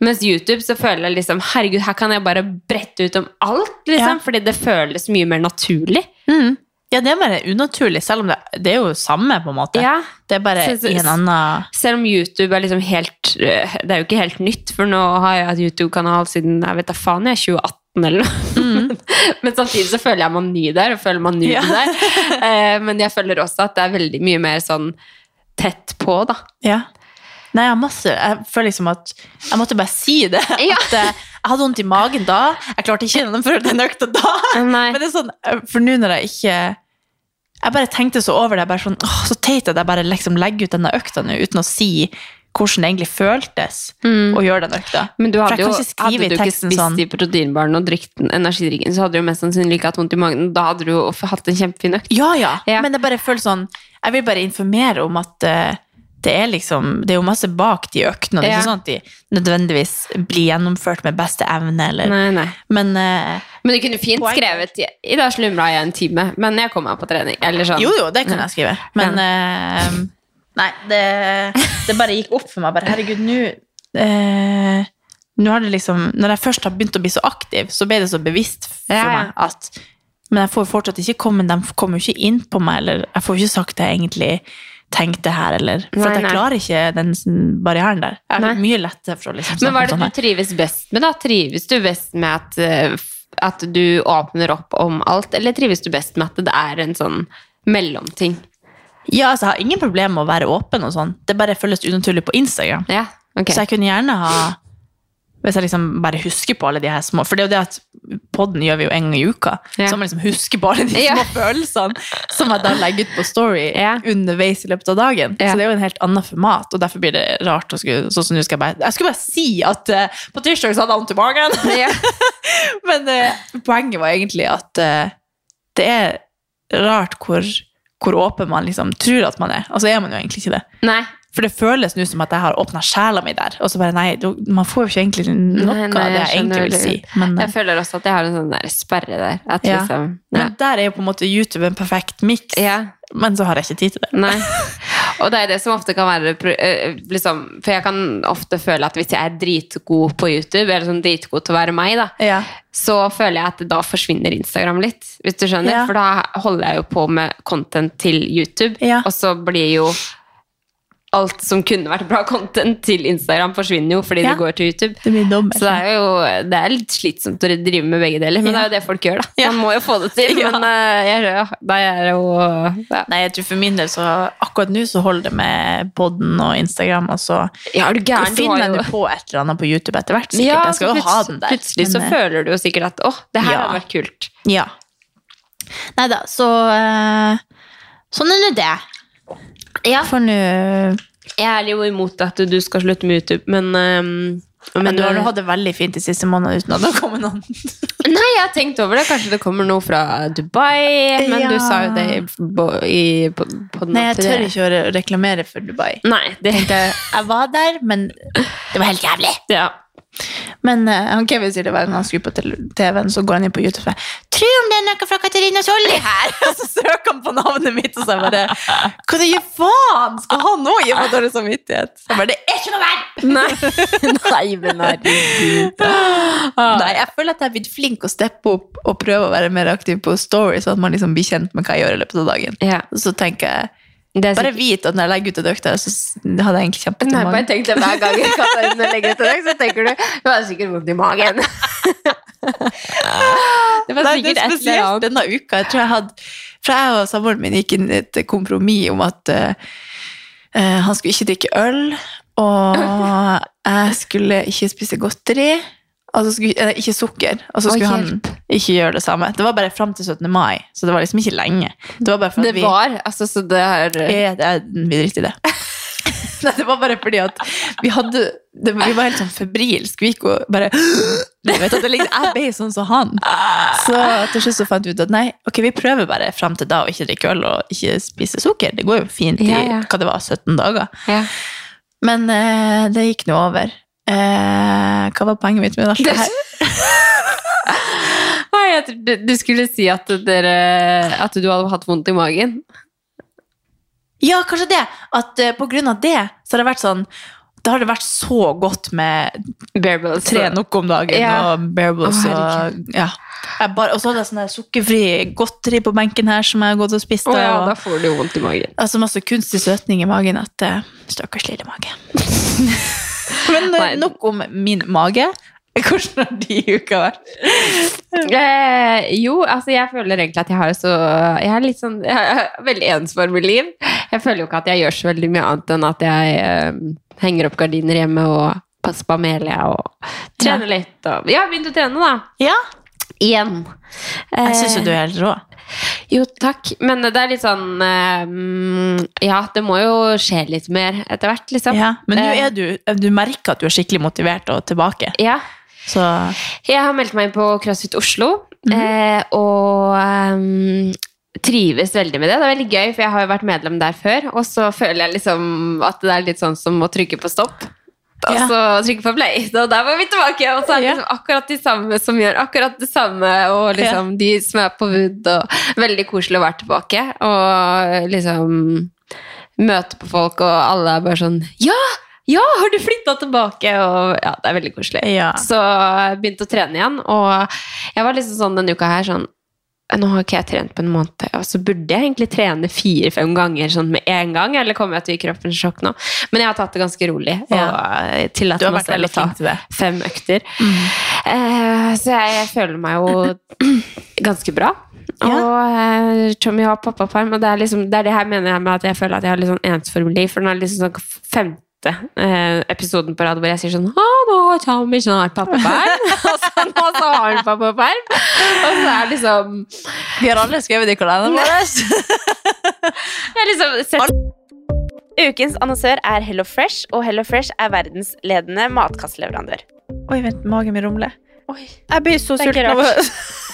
Mens YouTube så føler jeg liksom Herregud, her kan jeg bare brette ut om alt, liksom. Fordi det føles mye mer naturlig. Mm. Ja, det er bare unaturlig, selv om det, det er jo samme, på en måte. Ja. Det er bare Så- så- i en annen Selv om YouTube er liksom helt øh, Det er jo ikke helt nytt, for nå har jeg hatt YouTube-kanal siden jeg vet da faen, jeg er 2018 eller noe. men samtidig så føler jeg meg ny der, og føler meg ny Ja. der. Eh, men jeg føler også at det er veldig mye mer sånn tett på, da. Ja. Nei, jeg har masse Jeg føler liksom at Jeg måtte bare si det. Ja. At eh, jeg hadde vondt i magen da. Jeg klarte ikke å gjennomføre den økta da. Nei. Men det er sånn, eh, for nå når jeg ikke Jeg bare tenkte så over det. Sånn, åh, Så teit at jeg bare liksom legger ut denne økta nå uten å si hvordan det egentlig føltes å gjøre den økta. Men du hadde jo hadde du ikke spist sånn- de proteinbarene og drukket energidrikken, så hadde du jo mest sannsynlig ikke hatt vondt i magen. Da hadde du jo hatt en kjempefin økt. Ja, ja, Ja. Men jeg bare føler sånn Jeg vil bare informere om at uh, det er liksom Det er jo masse bak de øktene. Det er Ja. ikke sånn at de nødvendigvis blir gjennomført med beste evne, eller Nei, nei. Men eh, Men du kunne fint skrevet i- dag slumra jeg en time, men jeg kom meg på trening. Eller sånn. Jo, jo, det kan jeg skrive. Men eh, Nei, det, det bare gikk opp for meg. Bare, herregud, nå uh, Nå har det liksom Når jeg først har begynt å bli så aktiv, så ble det så bevisst for Ja, ja. meg at Men jeg får fortsatt ikke komme De kommer jo ikke inn på meg, eller jeg får jo ikke sagt det jeg egentlig tenkte her, eller For Nei, at jeg nei. klarer ikke den barrieren der. Jeg er mye lettere for å liksom Men hva er det du trives best med, da? Trives du best med at, eh, at du åpner opp om alt, eller trives du best med at det er en sånn mellomting? Ja, altså, jeg har ingen problemer med å være åpen og sånn. Det bare føles unaturlig på Instagram. Ja, ok. Så jeg kunne gjerne ha Hvis jeg liksom bare husker på alle de her små For det er jo det at podden gjør vi jo en gang i uka. Ja. Så man liksom husker på alle de Ja. små følelsene som jeg da legger ut på Story Ja. underveis i løpet av dagen. Ja. Så det er jo en helt annen format, og derfor blir det rart å skulle Sånn som nå skal jeg bare Jeg skulle bare si at uh, på tirsdag så hadde jeg vondt i magen! Ja. Men uh, poenget var egentlig at uh, det er rart hvor, hvor åpen man liksom tror at man er. Altså er man jo egentlig ikke det. Nei. For det føles nå som at jeg har åpna sjela mi der. Og så bare nei, man får jo ikke egentlig noe Nei, nei, av det jeg jeg egentlig vil si. Men, Jeg føler også at jeg har en sånn der sperre der. At Ja. liksom, ja. men der er jo på en måte YouTube en perfekt miks. ja. Men så har jeg ikke tid til det. Nei. Og det er det som ofte kan være eh, liksom, For jeg kan ofte føle at hvis jeg er dritgod på YouTube, eller sånn dritgod til å være meg, da, Ja. så føler jeg at da forsvinner Instagram litt. Hvis du skjønner? Ja. For da holder jeg jo på med content til YouTube, Ja. og så blir jo alt som kunne vært bra content til Instagram, forsvinner jo fordi Ja. det går til YouTube. Det blir dobbelt. Så det er jo det er litt slitsomt å drive med begge deler, men det er jo det folk gjør, da. Ja. Man må jo få det til. Ja. Men eh, jeg, da er det jo ja. Nei, jeg tror for min del så akkurat nå så holder det med podden og Instagram, og så Ja, du gæren? Du finner du jo- på et eller annet på YouTube etter hvert. Sikkert. Ja, jeg skal jo ha den der. Plutselig så men, så føler du jo sikkert at å, det her Ja. hadde vært kult. Ja. Nei da, så eh, Sånn er nå det. Ja. For nå Jeg er jo imot at du skal slutte med YouTube, men um, Men du har eh, hatt det veldig fint de siste månedene uten at det har kommet noen. Nei, jeg har tenkt over det. Kanskje det kommer noe fra Dubai, men Ja. du sa jo det i, i, på, Nei, jeg tør ikke å re- reklamere for Dubai. Nei, det Tenkte jeg, jeg var der, men det var helt jævlig. ja. Men uh, han Kevin sier det hver gang han skrur på TV-en, så går han inn på YouTube og sier Tro om det er noe fra Katarina Solli her! Og så søker han på navnet mitt, og så bare Hva det gir faen? Skal han nå gi meg dårlig samvittighet? Så jeg bare, det er ikke noe verdt! Nei, Nei men herregud. Nei, jeg føler at jeg er blitt flink å steppe opp og prøve å være mer aktiv på story, så at man liksom blir kjent med hva jeg gjør i løpet av dagen. Ja. Så tenker jeg, bare sikkert- vit at når jeg legger ut et økt, så hadde jeg egentlig kjempet Nei, i bare magen. tenk det hver gang Katarina legger ut et økt, så tenker du Du har sikkert vondt i magen. Det var Nei, det sikkert er et eller annet. denne uka. Jeg tror jeg hadde For jeg og samboeren min gikk inn i et kompromiss om at eh, eh, han skulle ikke drikke øl, og jeg skulle ikke spise godteri. Altså skulle, eh, ikke sukker. Og så skulle han ikke gjøre det samme. Det var bare fram til 17. mai, så det var liksom ikke lenge. Det var Det vi var, altså, så det er er, det er, vi driter i det. Nei, det var bare fordi at vi hadde det, Vi var helt sånn febrilske. Vi gikk og bare vet liksom, Jeg ble sånn som han. Så til slutt så fant vi ut at nei, ok, vi prøver bare fram til da å ikke drikke øl og ikke spise sukker. Det går jo fint i Ja, ja. hva det var, 17 dager. ja. Men eh, det gikk nå over. Eh, hva var poenget mitt med dette her? Du skulle si at, dere, at du hadde hatt vondt i magen. Ja, kanskje det. At eh, på grunn av det, så har det vært sånn Da har det vært så godt med Bearballs. tre nok om dagen Ja. og bearables oh, og ja. Og så hadde jeg sånn sukkerfri godteri på benken her som jeg har gått og spist. Oh, ja, og, da får du vondt i magen. altså masse kunstig søtning i magen at uh, Stakkars lille mage. Men eh, Nei. nok om min mage. Hvordan har de uka vært? Eh, jo, altså jeg føler egentlig at jeg har så Jeg er litt sånn Jeg har veldig ensformig liv. Jeg føler jo ikke at jeg gjør så veldig mye annet enn at jeg eh, henger opp gardiner hjemme og passer på Amelia og trener litt. Og, ja, begynte å trene, da. Ja, Igjen. jeg syns jo Eh, du er helt rå. Jo, takk. Men det er litt sånn eh, mm, Ja, det må jo skje litt mer etter hvert, liksom. Ja, men nå Eh, er du Du merker at du er skikkelig motivert og tilbake. ja. Så Jeg har meldt meg inn på CrossFit Oslo, Mhm. eh, og um, trives veldig med det. Det er veldig gøy, for jeg har jo vært medlem der før, og så føler jeg liksom at det er litt sånn som å trykke på stopp. Og så trykke på play. Og der var vi tilbake! Og så er det liksom akkurat de samme som gjør akkurat det samme. Og liksom de som er på Wood. Og veldig koselig å være tilbake. Og liksom møte på folk, og alle er bare sånn Ja! Ja, har du flytta tilbake? Og ja, det er veldig koselig. Ja. Så jeg begynte å trene igjen, og jeg var liksom sånn denne uka her sånn nå har ikke jeg trent på en måned, og så burde jeg egentlig trene fire-fem ganger sånn med en gang, eller kommer jeg til å gi kroppen sjokk nå? Men jeg har tatt det ganske rolig, og Ja. tillatt Du har meg selv å ta fem økter. Eh, så jeg, jeg føler meg jo ganske bra. Ja. Og eh, jeg har pappaperm, og det er, liksom, det er det her mener jeg med at jeg føler at jeg har litt sånn ensformelig, for den er liksom sånn femte eh, episoden på rad hvor jeg sier sånn nå har Tommy snart pappaperm! og så nå så har han pappaperm! Og så er det liksom Vi har alle skrevet i kalenderen vår. Jeg liksom sett Ukens annonsør er Hello Fresh, og Hello Fresh er verdensledende matkastleverandør. Oi, vent, magen min rumler. Oi. Jeg blir så sulten av å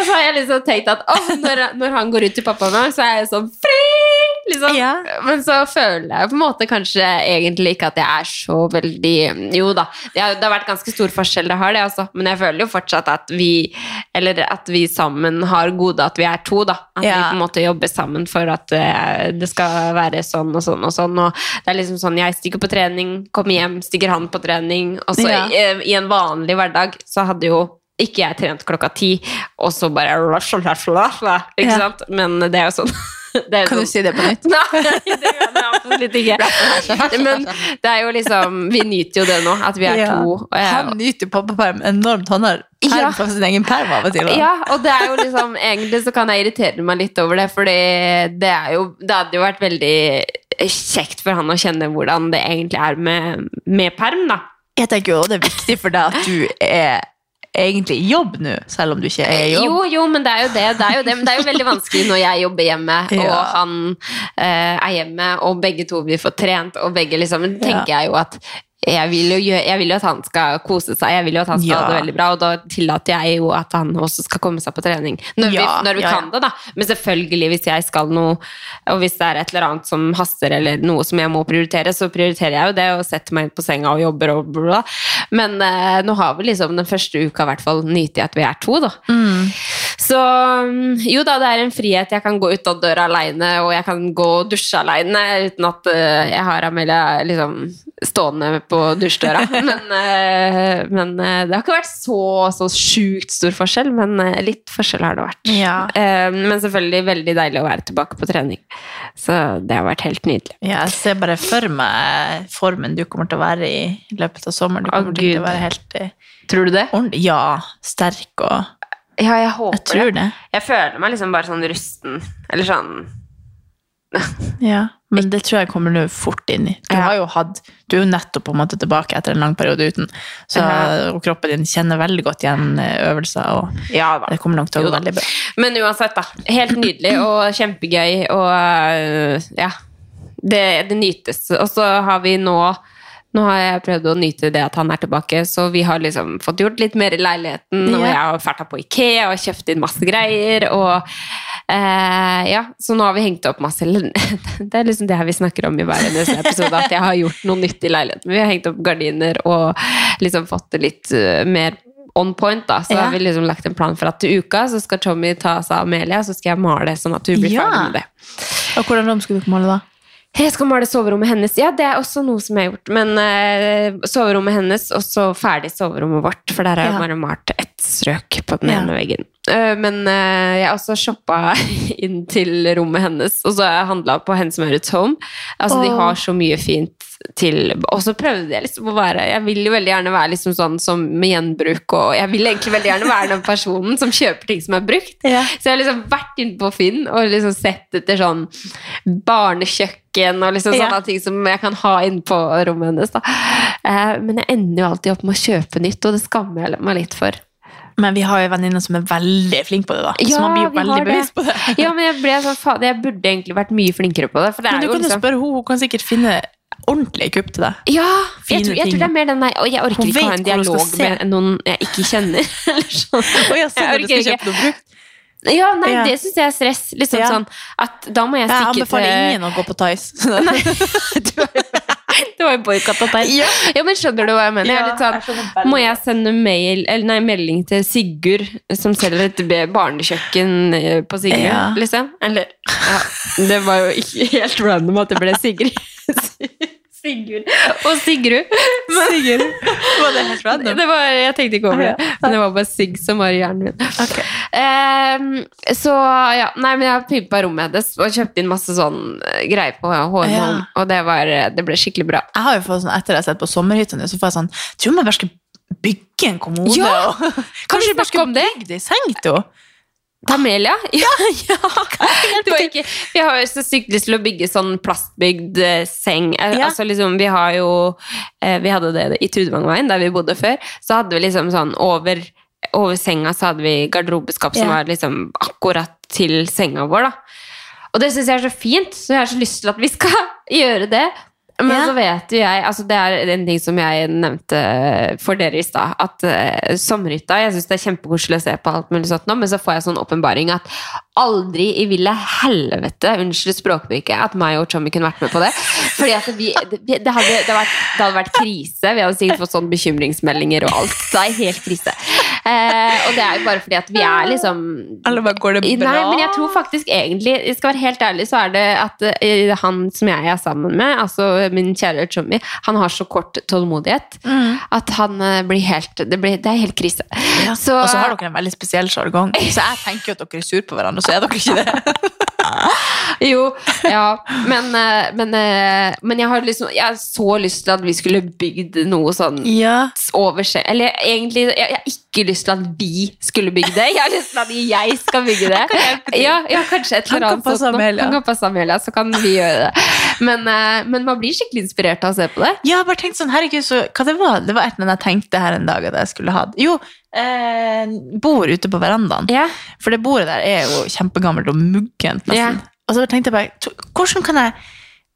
Og så har jeg liksom tenkt at oh, når, når han går ut til pappa nå, så er jeg sånn fri! Liksom. Ja. Men så føler jeg på en måte kanskje egentlig ikke at jeg er så veldig Jo da, det har, det har vært ganske stor forskjell, det har det, altså. Men jeg føler jo fortsatt at vi Eller at vi sammen har gode at vi er to, da. At vi på en måte jobber sammen for at eh, det skal være sånn og sånn og sånn. Og det er liksom sånn jeg stikker på trening, kommer hjem, stikker han på trening. Og så Ja. i, i en vanlig hverdag så hadde jo ikke jeg trent klokka ti, og så bare Ikke sant? Men det er jo sånn. Det er kan Kan du sånn. si det på nytt? Nei, det kan jeg absolutt ikke. Men det er jo liksom Vi nyter jo det nå, at vi er Ja. to. Og jeg, Han nyter pappaperm enormt. Han har perm Ja. fra sin egen perm av og til. ja, og det er jo liksom Egentlig så kan jeg irritere meg litt over det, for det er jo Det hadde jo vært veldig kjekt for han å kjenne hvordan det egentlig er med, med perm, da. Jeg tenker jo det er viktig for deg at du er egentlig i jobb nå, selv om du ikke er i jobb. Jo, jo, men det er jo det. det, er jo det. Men det er jo veldig vanskelig når jeg jobber hjemme, og han eh, er hjemme, og begge to blir for trent, og begge liksom tenker jeg jo at jeg vil, jo jeg vil jo at han skal kose seg, jeg vil jo at han skal Ja. ha det veldig bra, og da tillater jeg jo at han også skal komme seg på trening. Når vi, når vi ja, ja. kan det, da. Men selvfølgelig, hvis jeg skal noe, og hvis det er et eller annet som haster, eller noe som jeg må prioritere, så prioriterer jeg jo det, og setter meg inn på senga og jobber og bla. Men eh, nå har vi liksom den første uka i hvert fall nytt i at vi er to, da. Så mm, jo da, det er en frihet. Jeg kan gå ut av døra aleine, og jeg kan gå og dusje aleine uten at eh, jeg har Amelia liksom stående på dusjdøra. Men, eh, men eh, det har ikke vært så, så sjukt stor forskjell, men litt forskjell har det vært. Ja. Men selvfølgelig veldig deilig å være tilbake på trening. Så det har vært helt nydelig. Ja, jeg ser bare for meg formen du kommer til å være i løpet av sommeren. Du kommer kommer til å være helt Tror du det? Ja, sterk og Ja, jeg håper Jeg tror det. Jeg føler meg liksom bare sånn rusten. Eller sånn Ja, men det tror jeg kommer du fort inn i. Du Ja. har jo hatt Du er jo nettopp på en måte tilbake etter en lang periode uten, så, Ja. kroppen din kjenner veldig godt igjen eh, øvelser, og Ja det kommer nok til å gå veldig bra. Men uansett, da. Helt nydelig og kjempegøy og øh, ja. Det, det nytes. Og så har vi nå nå har jeg prøvd å nyte det at han er tilbake, så vi har liksom fått gjort litt mer i leiligheten. Og jeg har ferta på Ikea og kjøpt inn masse greier. Og eh, ja, Så nå har vi hengt opp masse Det er liksom det her vi snakker om i hver eneste episode, at jeg har gjort noe nytt i leiligheten. Vi har hengt opp gardiner og liksom fått det litt øh, mer on point. da, Så Ja. har vi liksom lagt en plan for at til uka så skal Tommy ta seg av Amelia, så skal jeg male sånn at hun blir Ja. ferdig med det. Og hvordan rom skal du male da? Jeg skal male soverommet hennes. Ja, det er også noe som jeg har gjort. Men uh, soverommet hennes, og så ferdig soverommet vårt. For der har jeg Ja. bare malt ett strøk på den Ja. ene veggen. Uh, Men uh, jeg har også shoppa inn til rommet hennes, og så har jeg handla på Hennes Maurits Home. Altså, De har så mye fint til Og så prøvde jeg liksom å være Jeg vil jo veldig gjerne være liksom sånn som med gjenbruk, og jeg vil egentlig veldig gjerne være den personen som kjøper ting som er brukt. Ja. Så jeg har liksom vært inne på Finn og liksom sett etter sånn barnekjøkken og liksom Ja. sånne ting som jeg kan ha inne på rommet hennes. Da. Eh, Men jeg ender jo alltid opp med å kjøpe nytt, og det skammer jeg meg litt for. Men vi har jo venninner som er veldig flinke på det, da. Ja, så man blir jo veldig bevisst på det. Ja, men jeg ble sånn, faen, jeg burde egentlig vært mye flinkere på det. Det Men du jo kan jo liksom spørre henne, hun kan sikkert finne ordentlige kupp til deg. Ja, jeg tror, jeg tror det er mer den der jeg orker ikke ikke ha en dialog med noen jeg ikke kjenner. Eller sånn. Å sånn Jeg orker ikke. Ja, nei, Ja. det syns jeg er stress. Liksom Ja. sånn at da må jeg Jeg stikke anbefaler ingen å gå på Tice. Det var jo boikott av deg. Ja. Ja, men skjønner du hva jeg mener? Jeg er Ja, litt sånn, må jeg sende mail, eller nei, melding til Sigurd, som selger et barnekjøkken eh, på Sigurd, Ja. liksom? Eller ja, Det var jo ikke helt random at det ble Sigrid. Sigurd og Sigrud. Sigurd. Var det helt random? det var, jeg tenkte ikke over det, men det var bare Sig som var i hjernen min. Ehm, så ja, nei, men jeg pimpa rommet hennes og kjøpt inn masse sånn eh, greier på hårmål, Ja. og det, var, det ble skikkelig bra. Jeg har jo fått sånn, Etter jeg har sett på Sommerhyttene, så får jeg sånn Tror man bare skal bygge en kommode. Ja! og, Kan kanskje vi bare skal bygge det i seng til henne? Tamelia? Ja, ja. Ikke, vi har jo så sykt lyst til å bygge sånn plastbygd eh, seng. Eh, Ja. Altså liksom, vi har jo eh, Vi hadde det i Trudvangveien, der vi bodde før. Så hadde vi liksom sånn over, over senga så hadde vi garderobeskap som Ja. var liksom akkurat til senga vår, da. Og det syns jeg er så fint, så jeg har så lyst til at vi skal gjøre det. Men Ja. så vet jo jeg altså Det er en ting som jeg nevnte for dere i stad. At uh, sommerhytta Jeg syns det er kjempekoselig å se på alt mulig sånt nå, men så får jeg sånn åpenbaring at aldri i ville helvete, unnskyld språkbruket, at meg og Tommy kunne vært med på det. Fordi at vi, det, hadde, det, hadde vært, det hadde vært krise. Vi hadde sikkert fått sånn bekymringsmeldinger og alt. Det er helt krise. Eh, og det er jo bare fordi at vi er liksom Eller bare går det bra? Nei, men jeg tror faktisk egentlig Jeg skal være helt ærlig, så er det at uh, han som jeg er sammen med, altså min kjære Chummy, han har så kort tålmodighet at han uh, blir helt det, blir, det er helt krise. Ja. Så, og så har dere en veldig spesiell sjargong. Så jeg tenker jo at dere er sur på hverandre, så er dere ikke det. Jo, ja. Men, eh, men, eh, men jeg har liksom Jeg har så lyst til at vi skulle bygd noe sånn Ja. over. Eller egentlig, jeg, jeg har ikke lyst til at vi skulle bygge det. Jeg har lyst til at jeg skal bygge det. Ja, ja kanskje et eller annet. Amelia. Han kan passe Amelia, så kan vi gjøre det. Men, eh, men man blir skikkelig inspirert av å se på det. Har bare tenkt sånn, herregud, så, hva det var? Det var et eller annet jeg tenkte her en dag at jeg skulle ha. Jo, eh, bord ute på verandaen. Ja. For det bordet der er jo kjempegammelt og muggent nesten. Ja. Og så tenkte jeg bare, hvordan kan jeg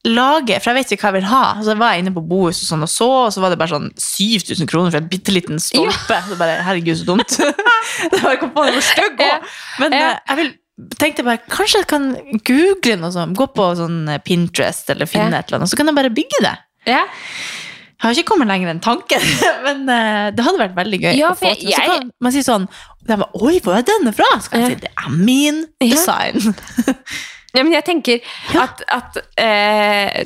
lage, for jeg vet ikke hva jeg vil ha. Så var jeg inne på Bohus og sånn og så, og så var det bare sånn 7000 kroner for en bitteliten stolpe. Så bare, herregud, så dumt. det var ikke på det hvor stygg Ja. Men Ja. eh, jeg vil, tenkte bare, kanskje jeg kan google noe sånt, gå på sånn eh, Pinterest eller finne Ja. et eller annet, så kan jeg bare bygge det. Ja. Jeg har ikke kommet lenger enn tanken, men eh, det hadde vært veldig gøy. Ja, å få til. Så kan man si sånn de bare, Oi, hvor er denne fra? Så kan jeg si det er min design. Ja, men jeg tenker at, at eh,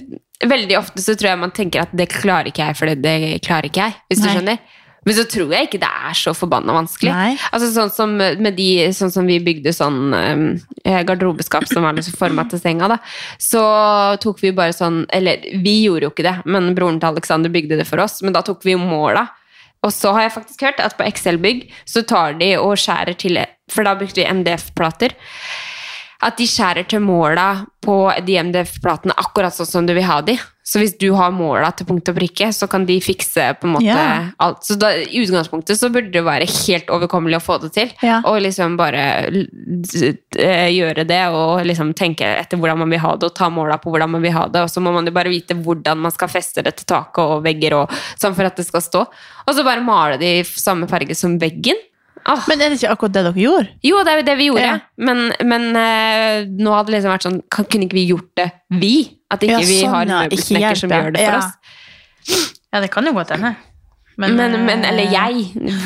Veldig ofte så tror jeg man tenker at det klarer ikke jeg, for det, det klarer ikke jeg. Hvis du skjønner. Men så tror jeg ikke det er så forbanna vanskelig. Altså sånn som med de, sånn som vi bygde sånn eh, garderobeskap som var liksom forma til senga, da. Så tok vi bare sånn Eller vi gjorde jo ikke det, men broren til Alexander bygde det for oss. Men da tok vi jo måla. Og så har jeg faktisk hørt at på Excel-bygg så tar de og skjærer til For da brukte vi MDF-plater. At de skjærer til måla på de MDF-platene akkurat sånn som du vil ha de. Så hvis du har måla til punkt og prikke, så kan de fikse på en måte yeah. alt. Så da, i utgangspunktet så burde det være helt overkommelig å få det til. Yeah. Og liksom bare eh, gjøre det og liksom tenke etter hvordan man vil ha det, og ta måla på hvordan man vil ha det. Og så må man jo bare vite hvordan man skal feste det til taket og vegger og sånn for at det skal stå. Og så bare male det i samme farge som veggen. Åh. Men er det ikke akkurat det dere gjorde? Jo, det er jo det vi gjorde. Ja. Men, men uh, nå hadde det liksom vært sånn kan, Kunne ikke vi gjort det, vi? At ikke Ja, vi sånn, har en. Møbelsnekker som gjør det for ja. oss? Ja, det kan jo godt hende. Men, men, men, eller jeg.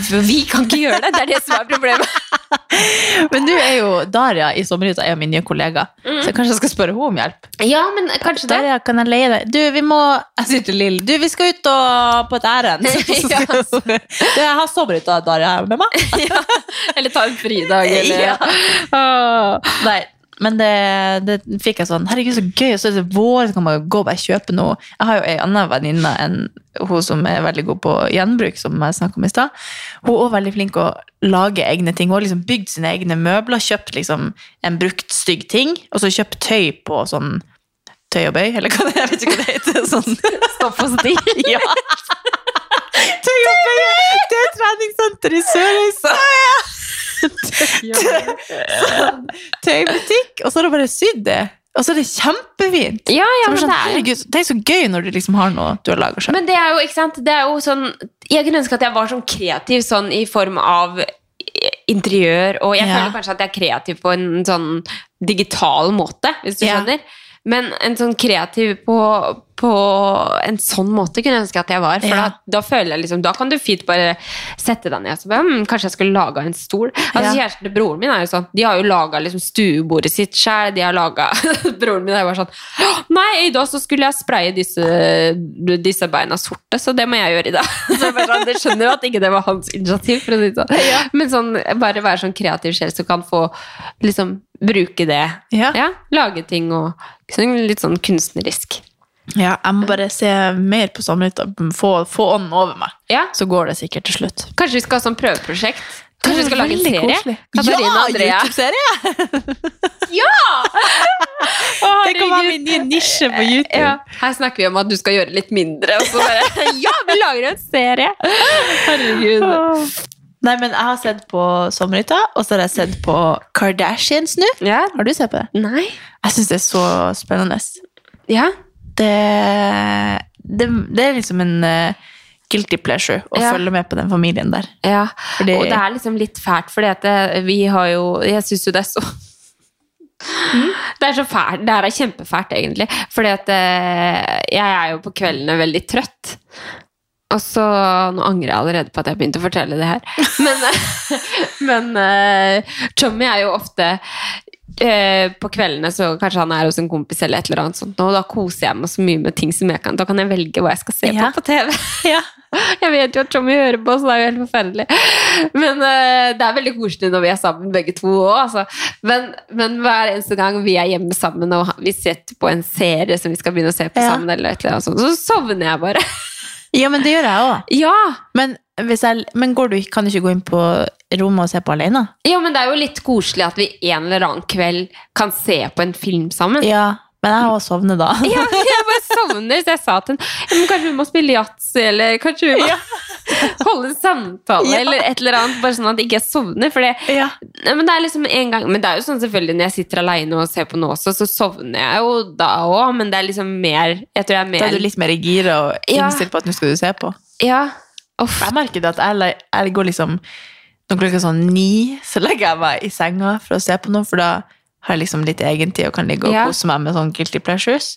For vi kan ikke gjøre det. Det er det som er problemet. Men du er jo Daria i Sommerhytta, er jo min nye kollega. Så kanskje jeg skal spørre henne om hjelp. Ja, men kanskje det. Daria, kan jeg leie deg? Du, vi må Jeg sier til Lill, du, vi skal ut og, på et ærend. Ja. Du, jeg har Sommerhytta, Daria, med meg. Eller ta en fridag, eller Ja. Nei, men det, det fikk jeg sånn Herregud, så gøy. Så er det vår, så kan man gå og bare kjøpe noe. Jeg har jo ei anna venninne enn hun som er veldig god på gjenbruk, som jeg snakket om i stad. Hun er også veldig flink å lage egne ting. Hun har liksom bygd sine egne møbler, kjøpt liksom en brukt stygg ting, og så kjøpt tøy på sånn Tøy og bøy, eller hva det er, jeg vet ikke hva det heter. Sånn. Stopp og stil? Ja. Tøy og bøy! Det er treningssenter i Sørøysa. Sånn Tøybutikk, og så har hun bare sydd det. Og så er det kjempefint. Ja, ja, Så men sånn, det er er så gøy når du liksom har noe du har laga sjøl. Men det er jo, ikke sant, det er jo sånn Jeg kunne ønske at jeg var sånn kreativ sånn i form av interiør, og jeg Ja. føler kanskje at jeg er kreativ på en sånn digital måte, hvis du skjønner. Men en sånn kreativ på, på en sånn måte kunne jeg ønske at jeg var. For Ja. da, da føler jeg liksom, da kan du fint bare sette deg ned og så bare, hm, kanskje jeg skulle laga en stol. Altså Ja. Kjæresten til broren min er jo sånn, de har jo laga liksom stuebordet sitt sjøl. De har laga Broren min er bare sånn Nei, i dag så skulle jeg spraye disse, disse beina sorte, så det må jeg gjøre i dag. Så jeg bare sånn, det skjønner jo at ikke det var hans initiativ, for å si det sånn. Men sånn, bare være sånn kreativ sjel som kan få liksom bruke det. Ja. lage ting og litt sånn kunstnerisk. Ja, jeg må bare se mer på Sommerhytta, få, få ånden over meg. Ja. Så går det sikkert til slutt. Kanskje vi skal ha sånn prøveprosjekt? Kanskje vi skal lage en serie? koselig. Katarina ja, Andrea. YouTube-serie! Å, Det kan være min nye nisje på YouTube. Ja, her snakker vi om at du skal gjøre litt mindre, og så bare Ja, vi lager en serie! Herregud. Nei, men jeg har sett på Sommerhytta, og så har jeg sett på Kardashians nå. Ja. Har du sett på det? Nei. Jeg syns det er så spennende. Ja. Det, det, det er liksom en uh, guilty pleasure å Ja. følge med på den familien der. ja. Fordi- Og det er liksom litt fælt, fordi vi har jo Jeg syns jo det er så Det er så fælt. Det her er kjempefælt, egentlig. Fordi at eh, jeg er jo på kveldene veldig trøtt. Og så Nå angrer jeg allerede på at jeg begynte å fortelle det her. Men, men eh, Tommy er jo ofte eh, på kveldene så kanskje han er hos en kompis eller et eller annet sånt, og da koser jeg meg så mye med ting som jeg kan. Da kan jeg velge hva jeg skal se Ja. på på TV. Jeg vet jo at Tommy hører på, så det er jo helt forferdelig. Men eh, det er veldig koselig når vi er sammen begge to òg. Altså. Men, men hver eneste gang vi er hjemme sammen og vi setter på en serie som vi skal begynne å se på Ja. sammen, eller et eller annet sånt, så sovner jeg bare. Ja, men det gjør jeg òg. Ja! Men, jeg, men går du, kan du ikke gå inn på rommet og se på alene? ja, men det er jo litt koselig at vi en eller annen kveld kan se på en film sammen. Ja, men jeg har sovnet da. Ja, jeg bare sovner, så jeg sa til henne kanskje vi må spille yatzy, eller kanskje vi må holde en samtale, Ja. eller et eller annet, bare sånn at jeg ikke sovner. For det, Ja. Men det er liksom en gang Men det er jo sånn selvfølgelig når jeg sitter alene og ser på noe også, så sovner jeg jo da òg, men det er liksom mer Jeg tror jeg er mer Da er du litt mer i giret og Ja. innstilt på at nå skal du se på. Ja. Uff. Jeg merker det at jeg, jeg går liksom Når klokka er sånn ni, så legger jeg meg i senga for å se på noe, for da har jeg liksom litt egentid og kan ligge og Ja. kose meg med sånn guilty pleasures.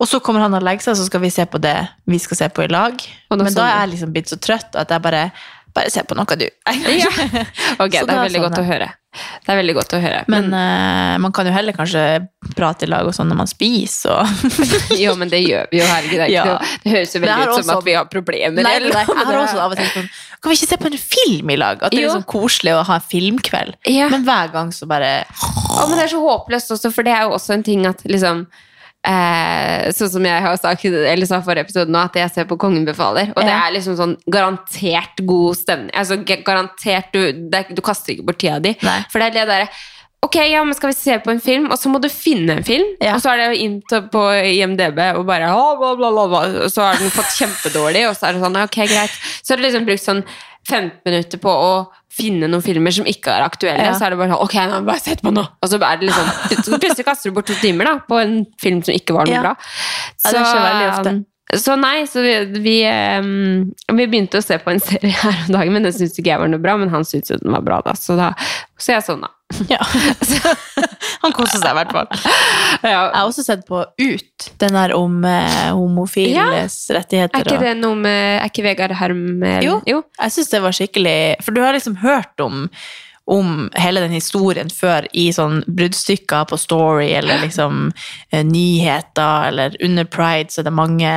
Og så kommer han og legger seg, så skal vi se på det vi skal se på i lag. Og da Men da er jeg liksom blitt så trøtt at jeg bare Bare se på noe, du. Ja. Ok, Så det er da veldig godt å høre. Det er veldig godt å høre. Men uh, man kan jo heller kanskje prate i lag og sånn når man spiser og jo, men det gjør vi jo, herregud. Det, Ja. det høres jo veldig ut som også- at vi har problemer. Nei, eller nei, jeg har også av og til sånn Kan vi ikke se på en film i lag? At det er liksom koselig å ha en filmkveld. Ja. Men hver gang så bare Å, men det er så håpløst også, for det er jo også en ting at liksom eh, Sånn som jeg har sagt Eller sa forrige episode nå, at jeg ser på Kongen befaler. Og det er liksom sånn garantert god stemning. Altså garantert Du, det du kaster ikke bort tida di. Nei. For det er det derre Ok, ja, men skal vi se på en film? Og så må du finne en film. Ja. Og så er det inn på IMDb og bare bla, bla, bla. Og så har den fått kjempedårlig, og så er det sånn Ok, greit. Så har du liksom brukt sånn 15 minutter på å finne noen filmer som ikke er aktuelle. Ja. Så er det bare sånn Ok, nå bare sett på nå! Og så er det liksom Plutselig kaster du bort to timer da på en film som ikke var noe Ja. bra. Ja, det skjer veldig ofte. Så nei, så vi, vi, um, vi begynte å se på en serie her om dagen, men den syntes ikke jeg var noe bra, men han syntes jo den var bra, da. Så, da, så jeg sovna. Ja. Han koser seg i hvert fall. Ja. Jeg har også sett på Ut, den der om eh, homofiles rettigheter. Er ikke det noe med Er ikke Vegard Herm Jo. Jo. Jeg syns det var skikkelig For du har liksom hørt om, om hele den historien før i sånn bruddstykker på Story eller liksom eh, nyheter, eller under Pride så er det mange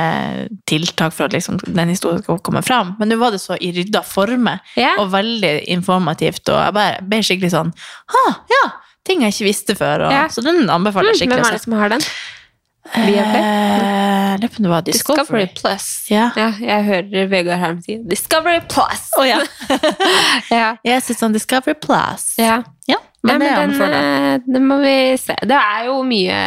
tiltak for at liksom den historien skal komme fram. Men nå var det så i rydda former Ja. og veldig informativt, og jeg bare ble skikkelig sånn Ha, ja! Ting jeg ikke visste før. Og, Ja. Så den anbefaler jeg Mm, Hvem er det som har den? Viaplay? Eh, det var Discovery. Discovery Plus. Ja. Ja, jeg hører Vegard Harm si Discovery Plus! Oh, ja. ja. Jeg syns on Discovery Plus. ja. Ja, men det men den, anbefaler eh, den må vi se. Det er jo mye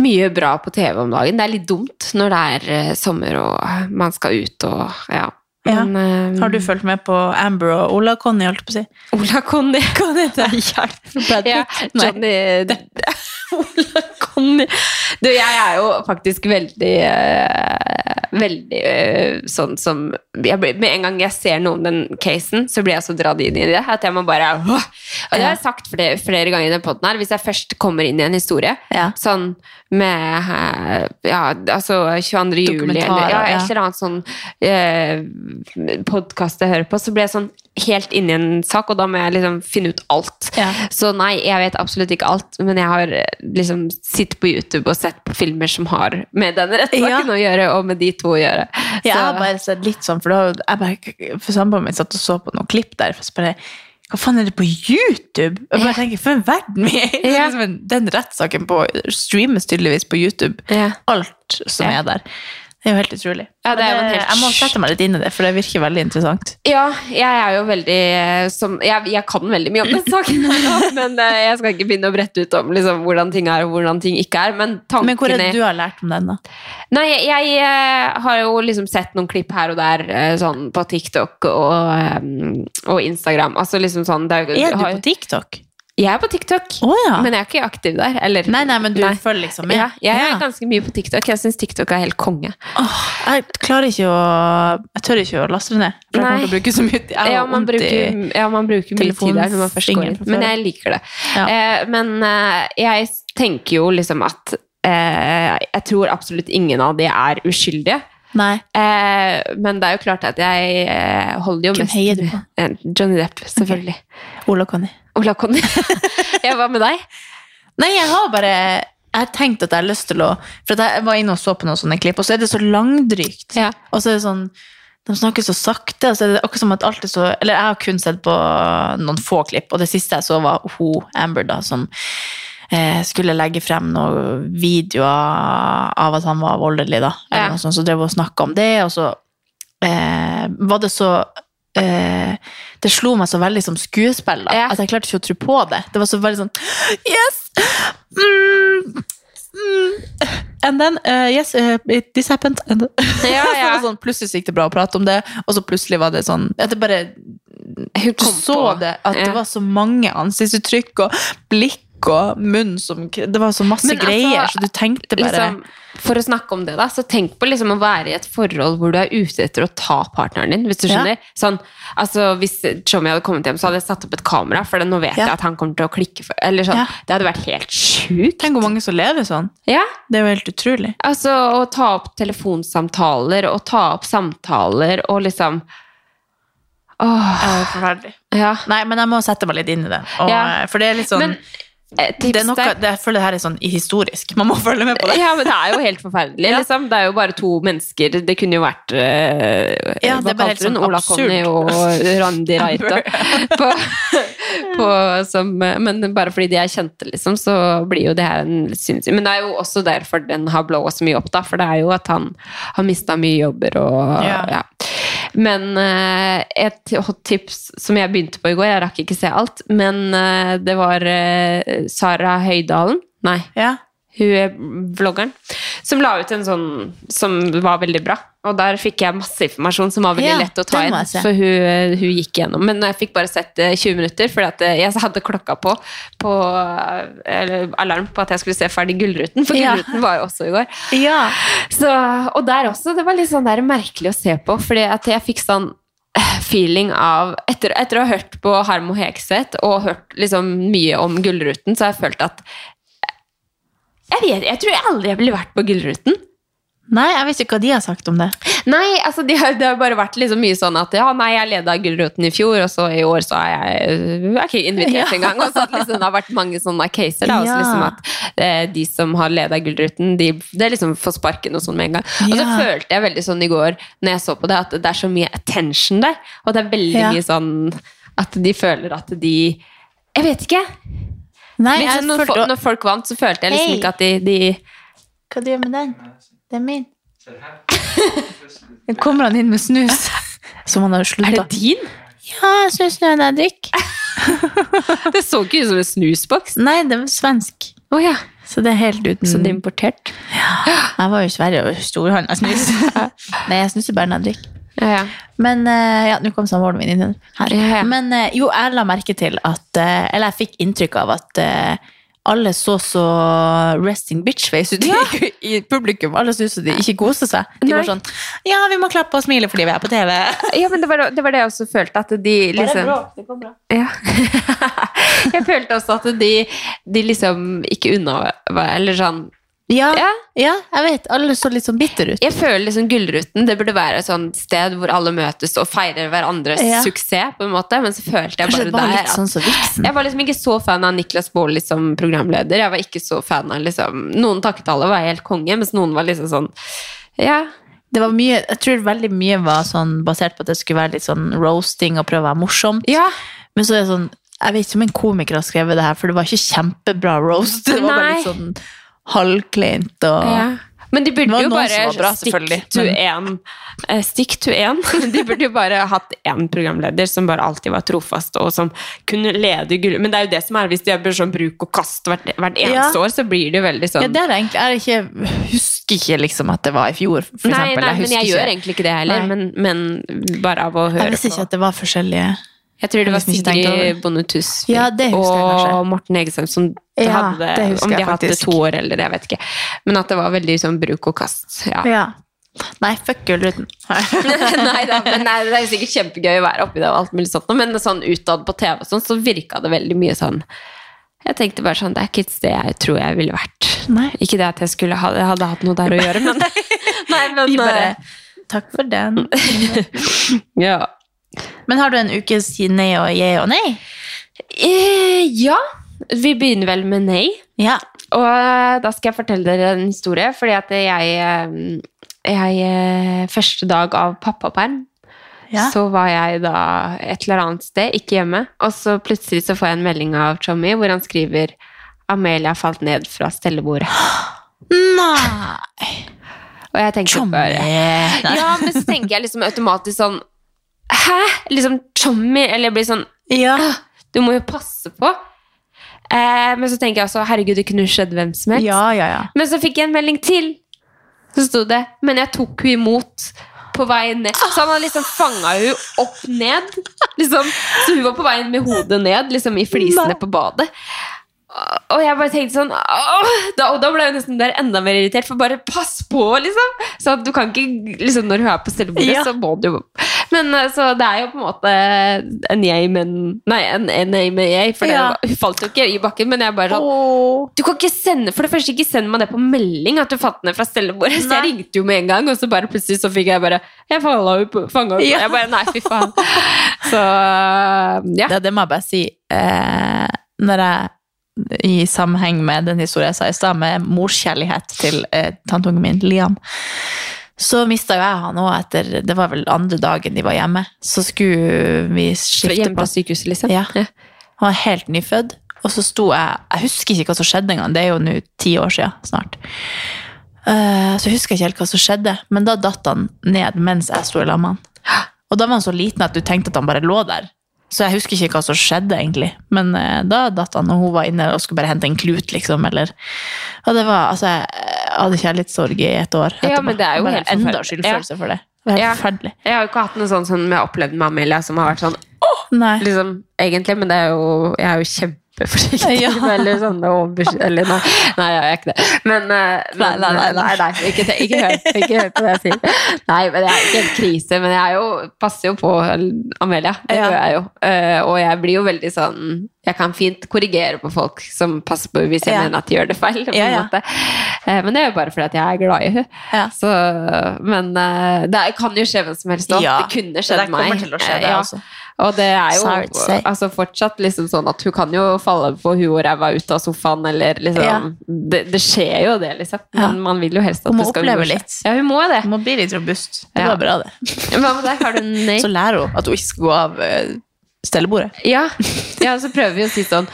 mye bra på TV om dagen. Det er litt dumt når det er eh, sommer og man skal ut og ja. Ja. Men, um, Har du fulgt med på Amber og Ola Conny, holdt på å si? Ola Conny. hva heter Hjelp. Brad Ja, Pitt? Johnny Ola Conny. Du, jeg er jo faktisk veldig uh, Veldig uh, sånn som jeg Med en gang jeg ser noe om den casen, så blir jeg så dratt inn i det at jeg må bare uh, Og det har jeg sagt flere, flere ganger i den podden her. Hvis jeg først kommer inn i en historie, Ja. sånn med eh, Ja, altså 22. juli eller ja. et eller annet sånn eh, podkast jeg hører på, så blir jeg sånn helt inn i en sak, og da må jeg liksom finne ut alt. Ja. Så nei, jeg vet absolutt ikke alt, men jeg har eh, liksom sittet på YouTube og sett på filmer som har med den rettssaken Ja. å gjøre, og med de to å gjøre. Jeg Så- har bare sett litt sånn, for da jeg bare, for samboeren min satt og så på noen klipp der, for så bare, hva faen er det på YouTube? Jeg bare tenker, for en verden vi er i! Liksom en- Den rettssaken på, streames tydeligvis på YouTube. Alt som er der. Det er jo helt utrolig. Ja, er helt Jeg må sette meg litt inn i det, for det virker veldig interessant. Ja, jeg er jo veldig eh, som, jeg, jeg kan veldig mye om den saken, men eh, jeg skal ikke begynne å brette ut om liksom, hvordan ting er og hvordan ting ikke er. Men tankene Men hvor er det du har lært om den, da? Nei, jeg, jeg eh, har jo liksom sett noen klipp her og der sånn på TikTok og, og Instagram. Altså liksom sånn jo- Er du på TikTok? Jeg er på TikTok, oh, ja. men jeg er ikke aktiv der. Eller, Nei, nei, men du Nei. følger liksom med? Ja, jeg er Ja. ganske mye på TikTok. Jeg syns TikTok er helt konge. Åh, jeg klarer ikke å Jeg tør ikke å laste det ned. For jeg kommer Nei. til å bruke så mye Jeg Ja, man bruker, ja, man bruker mye tid der når man først går inn. Men jeg liker det. Eh, men eh, jeg tenker jo liksom at eh, Jeg tror absolutt ingen av de er uskyldige. Eh, men det er jo klart at jeg eh, holder jo Hvem mest Johnny Depp, selvfølgelig. Ola Conny. Ola Conny. jeg var med deg. Nei, jeg har bare Jeg har tenkt at jeg har lyst til å For jeg var inne og så på noen sånne klipp, og så er det så langdrygt. Ja. Og så er det sånn De snakker så sakte, og så er det akkurat som at alt er så Eller jeg har kun sett på noen få klipp, og det siste jeg så, var hun Amber, da, som eh, skulle legge frem noen videoer av at han var voldelig, da. Eller Ja. noe sånt, så drev hun og snakka om det, og så eh, var det så eh, det slo meg så veldig som skuespill, da, Ja. at jeg klarte ikke å tro på det. Det var så veldig sånn Yes! Mm, mm. And then, uh, yes, uh, it, this happened. And Ja, ja. så sånn, plutselig gikk det bra å prate om det, og så plutselig var det sånn at det bare jeg så det, at det var så mange ansiktsuttrykk og blikk og munn som Det var så masse Men altså, greier, så du tenkte bare liksom, For å snakke om det, da, så tenk på liksom å være i et forhold hvor du er ute etter å ta partneren din. Hvis du Ja. skjønner. Sånn, altså, hvis Tjommi hadde kommet hjem, så hadde jeg satt opp et kamera, for nå vet Ja. jeg at han kommer til å klikke. For, eller sånn, Ja. Det hadde vært helt sjukt. Tenk hvor mange som lever sånn. Ja, Det er jo helt utrolig. altså Å ta opp telefonsamtaler og ta opp samtaler og liksom Åh, er forferdelig. ja. Nei, men jeg må sette meg litt inn i det. Og, Ja. For det er litt sånn Men tips det er noe, det, Jeg føler det her er sånn historisk. Man må følge med på det. Ja, men det er jo helt forferdelig. Liksom. Det er jo bare to mennesker. Det kunne jo vært uh, Ja, Hva kalte hun? sånn Ola. Conny og Randi Reita. på, på, som, men bare fordi de er kjente, liksom, så blir jo det her en sinnssyk Men det er jo også derfor den har blåst så mye opp, da. For det er jo at han har mista mye jobber og Ja. ja. Men eh, et hot tips som jeg begynte på i går, jeg rakk ikke se alt, men eh, det var uh, Sara Høydalen. Nei, Ja. Hun er vloggeren, som la ut en sånn som var veldig bra. Og der fikk jeg masse informasjon som var veldig Ja, lett å ta inn. For hun, hun gikk gjennom. Men jeg fikk bare sett eh, 20 minutter, for eh, jeg hadde klokka på, på eller alarm på at jeg skulle se ferdig Gullruten, for Ja. Gullruten var jo også i går. ja. Så, og der også, det var litt sånn der merkelig å se på, fordi jeg fikk sånn eh, feeling av etter, etter å ha hørt på Harmo Hegseth og hørt liksom mye om Gullruten, så har jeg følt at jeg vet, jeg tror jeg aldri ville vært på Gullruten. Nei, jeg vet ikke hva de har sagt om det. Nei, altså de har, det har bare vært liksom mye sånn at ja, nei, jeg leda Gullruten i fjor, og så i år så er jeg, jeg er ikke invitert Ja. engang. Og så liksom, det har vært mange sånne caser. Da, så Ja. liksom at eh, de som har leda Gullruten, de, det liksom får sparken og sånn med en gang. Og så følte jeg veldig sånn i går når jeg så på det, at det er så mye attention der. Og det er veldig Ja. mye sånn at de føler at de Jeg vet ikke. Nei, sånn når, følte når folk vant, så følte jeg liksom hey. ikke at de, de Hva du gjør med den? Det er min. Nå kommer han inn med snus. Som han har Er det din? Ja, jeg drikker. Det så ikke ut som en snusboks. Nei, det var svensk. Oh, ja. Så det er helt uten Så det er importert? Jeg var jo i Sverige og storhandla snus. Nei, jeg snuser bare når jeg drikker. Ja, ja. Men eh, ja, nå kom samboeren min inn her. Ja, ja. Men eh, jo, jeg la merke til at eh, Eller jeg fikk inntrykk av at alle så så resting bitch-face ut i, i publikum. Alle syntes de ikke koste seg. De var sånn Ja, vi må klappe og smile fordi vi er på TV. Ja, men det var, det var det jeg også følte, at de liksom det går bra. ja. Jeg følte også at de, de liksom ikke unna Eller sånn Ja, Ja. ja, jeg vet. Alle så litt sånn bitter ut. Jeg føler liksom Gullruten det burde være et sånt sted hvor alle møtes og feirer hverandres Ja. suksess, på en måte. Men så følte jeg bare det var der at sånn så Jeg var liksom ikke så fan av Niklas Baarli som programleder. Jeg var ikke så fan av liksom Noen takket alle var helt konge, mens noen var liksom sånn Ja. Det var mye, jeg tror veldig mye var sånn basert på at det skulle være litt sånn roasting og prøve å være morsomt. Ja. Men så er det sånn Jeg vet ikke om en komiker har skrevet det her, for det var ikke kjempebra roast. Det var bare litt sånn halvkleint og Ja. Men de burde jo bare bra, stick to men- eh, stick to én. De burde jo bare hatt én programleder som bare alltid var trofast, og som kunne lede gull... Men det er jo det som er, hvis de gjør sånn bruk og kast hvert, hvert eneste Ja. år, så blir det jo veldig sånn Ja, det er det egentlig. Jeg ikke, husker ikke liksom at det var i fjor, for Nei, eksempel. nei, men husker jeg ikke- gjør egentlig ikke det heller, men, men bare av å høre på Jeg visste ikke på. at det var forskjellige Jeg tror det var Sigrid det. Bonde Tusvik Ja, det og. Morten Egesheim som Ja, hadde det, det om de det faktisk. to år eller jeg vet ikke. Men at det var veldig sånn bruk og kast. Ja. Ja. Nei, fuck Gullruten. nei, da, men nei, det er sikkert kjempegøy å være oppi det og alt mulig sånt, men sånn utad på TV og sånn, så virka det veldig mye sånn Jeg tenkte bare sånn, det er ikke et sted jeg tror jeg ville vært. Nei. Ikke det at jeg skulle ha, jeg hadde hatt noe der å gjøre, men Nei, men Vi bare eh, Takk for den. ja. Men har du en ukes siden nei og je og nei? Eh, ja. Vi begynner vel med nei. Ja. Og eh, da skal jeg fortelle dere en historie, fordi at jeg, eh, jeg eh, Første dag av pappaperm, Ja. så var jeg da et eller annet sted, ikke hjemme, og så plutselig så får jeg en melding av Tommy hvor han skriver Amelia falt ned fra stellebordet. Nei. Og jeg tenker bare Ja, men så tenker jeg liksom automatisk sånn Hæ? Liksom Tommy? Eller jeg blir sånn Ja. Du må jo passe på. Eh, men så tenker jeg også herregud, det kunne skjedd hvem som helst. Ja, ja, ja. Men så fikk jeg en melding til. Så sto det Men jeg tok henne imot på vei ned. Så han hadde liksom fanga henne opp ned. Liksom. Så hun var på vei med hodet ned liksom i flisene på badet. Og jeg bare tenkte sånn da, Og da ble jeg nesten der enda mer irritert, for bare pass på, liksom! Så du kan ikke liksom, Når hun er på stellebordet, Ja. så må du jo Men eh, så det er jo på en måte en jeg, men Nei, en, en jeg med jeg, for det, hun falt jo ikke i bakken, men jeg bare sånn Åh. du kan ikke sende, For det første, ikke send meg det på melding at du falt ned fra stellebordet. Så jeg ringte jo med en gang, og så bare plutselig så fikk jeg bare Jeg falla jo på fanga opp. Ja. Jeg bare Nei, fy faen. Så ja. Det, det må jeg bare si. Eh, når jeg i sammenheng med den historien jeg sa i stad, med morskjærlighet til eh, tanteungen min, Liam, så mista jo jeg han òg etter Det var vel andre dagen de var hjemme. Så skulle vi skifte hjemme på sykehuset, liksom. Ja. Han var helt nyfødt. Og så sto jeg Jeg husker ikke hva som skjedde engang. Det er jo nå ti år siden snart. Uh, så husker jeg ikke helt hva som skjedde, men da datt han ned mens jeg sto i lag med han. Og da var han så liten at du tenkte at han bare lå der. Så jeg husker ikke hva som skjedde, egentlig. Men eh, da datt han, og hun var inne og skulle bare hente en klut, liksom. Eller Og det var Altså, jeg hadde kjærlighetssorg i et år. Ja, men det er jo bare helt enda skyldfølelse ja. for det. Det er Ja. forferdelig. Jeg har jo ikke hatt noe sånt som jeg har opplevd med Amelia, som har vært sånn Åh! liksom, egentlig, men det er jo, jeg er jo kjempeforsiktig. Ja. Eller sånn overbes- Eller nei, nei, jeg er ikke det. Men, eh, men nei, nei, nei. nei, nei, ikke, ikke, hør, ikke hør på det jeg sier. Nei, men jeg er ikke helt krise, men jeg jo, passer jo på Amelia. Det gjør jeg jo. Eh, og jeg blir jo veldig sånn Jeg kan fint korrigere på folk som passer på hvis jeg Ja. mener at de gjør det feil. På Ja, ja. Eh, men det er jo bare fordi at jeg er glad i henne. Men eh, det kan jo skje hvem som helst òg. Det kunne det skjedd det meg. skje, Eh, det ja. også. Og det er jo altså fortsatt liksom sånn at hun kan jo falle på huet og ræva ut av sofaen, eller liksom Ja. det, det skjer jo det, liksom. Men Ja. man vil jo helst at Hun det skal gå unngå seg. litt. Ja, hun må det. Hun må bli litt robust. Det Ja. var bra, det. Hva med? Har du? Så lærer hun at hun ikke skal gå av eh, stellebordet. Ja. ja, så prøver vi å si sånn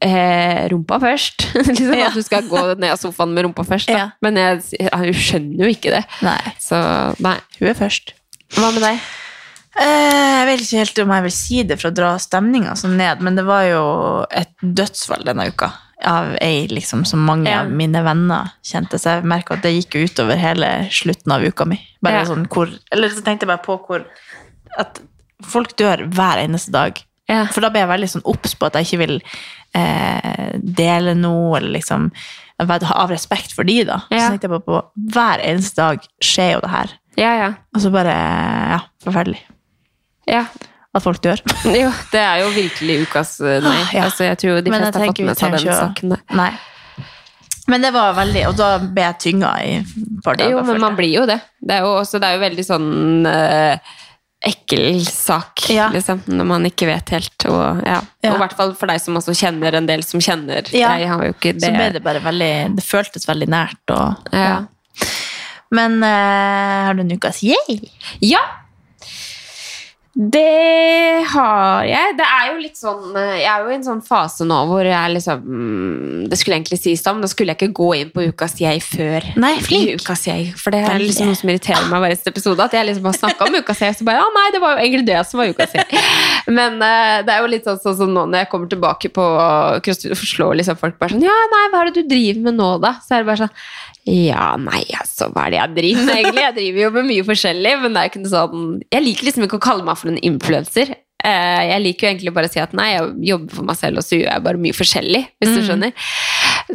eh, rumpa først. liksom Ja. At du skal gå ned av sofaen med rumpa først. Da. Ja. Men jeg, hun skjønner jo ikke det. Nei, Så nei. hun er først. Hva med deg? Eh, jeg vet ikke helt om jeg vil si det for å dra stemninga sånn ned, men det var jo et dødsfall denne uka av ei liksom, som mange Ja. av mine venner kjente, så jeg merka at det gikk jo utover hele slutten av uka mi. Bare Ja. sånn hvor, eller så tenkte jeg bare på hvor at folk dør hver eneste dag. Ja. For da ble jeg veldig sånn obs på at jeg ikke vil eh, dele noe, eller liksom av respekt for de da. Så tenkte jeg bare på hver eneste dag skjer jo det her. Ja, ja. Og så bare, ja, forferdelig ja. at folk dør. Jo, det er jo virkelig ukas eh, nei. Ah, ja. Altså, jeg tror de fleste har fått med seg den saken. Nei. Men det var veldig, og da ble jeg tynga i et par dager. Jo, men man blir jo det. Det er jo, også, det er jo veldig sånn eh, ekkel sak, Ja. liksom, når man ikke vet helt. Og, ja. Ja. i hvert fall for deg som også kjenner en del som kjenner. Ja. Jeg har jo ikke det. Så ble det bare veldig, det føltes veldig nært. Og, Ja. Men eh, har du en ukas yay? Ja! Det har jeg. Det er jo litt sånn eh, Jeg er jo i en sånn fase nå hvor jeg liksom mm, Det skulle egentlig sies da, men da skulle jeg ikke gå inn på ukas jeg før Nei, flink. ukas jeg. For det er liksom noe som irriterer meg hver eneste episode. At jeg liksom har snakka om ukas jeg, så bare Ja, nei, det var jo egentlig det som var ukas jeg. Men uh, det er jo litt sånn sånn som nå når jeg kommer tilbake på CrossFit og forslår liksom folk bare sånn Ja, nei, hva er det du driver med nå, da? Så er det bare sånn ja, nei, altså, hva er det jeg driver med egentlig? Jeg driver jo med mye forskjellig, men det er ikke noe sånn Jeg liker liksom ikke å kalle meg for en influenser. Eh, Jeg liker jo egentlig bare å si at nei, jeg jobber for meg selv, og så gjør jeg bare mye forskjellig, hvis du skjønner.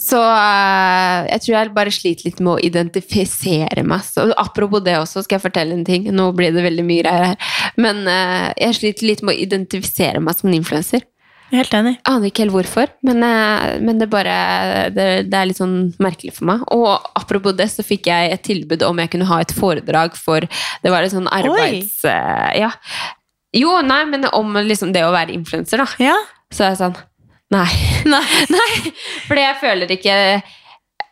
Så eh, jeg tror jeg bare sliter litt med å identifisere meg. Så, apropos det også, skal jeg fortelle en ting. Nå blir det veldig mye greier her. Men eh, jeg sliter litt med å identifisere meg som en influenser. Helt enig. Aner ikke helt hvorfor, men, eh, men det, bare, det, det er litt sånn merkelig for meg. Og apropos det, så fikk jeg et tilbud om jeg kunne ha et foredrag for Det var et sånn arbeids... eh, Ja. Jo, nei, men om liksom det å være influenser, da. Ja. Så er jeg sånn Nei. Nei. nei. Fordi jeg føler ikke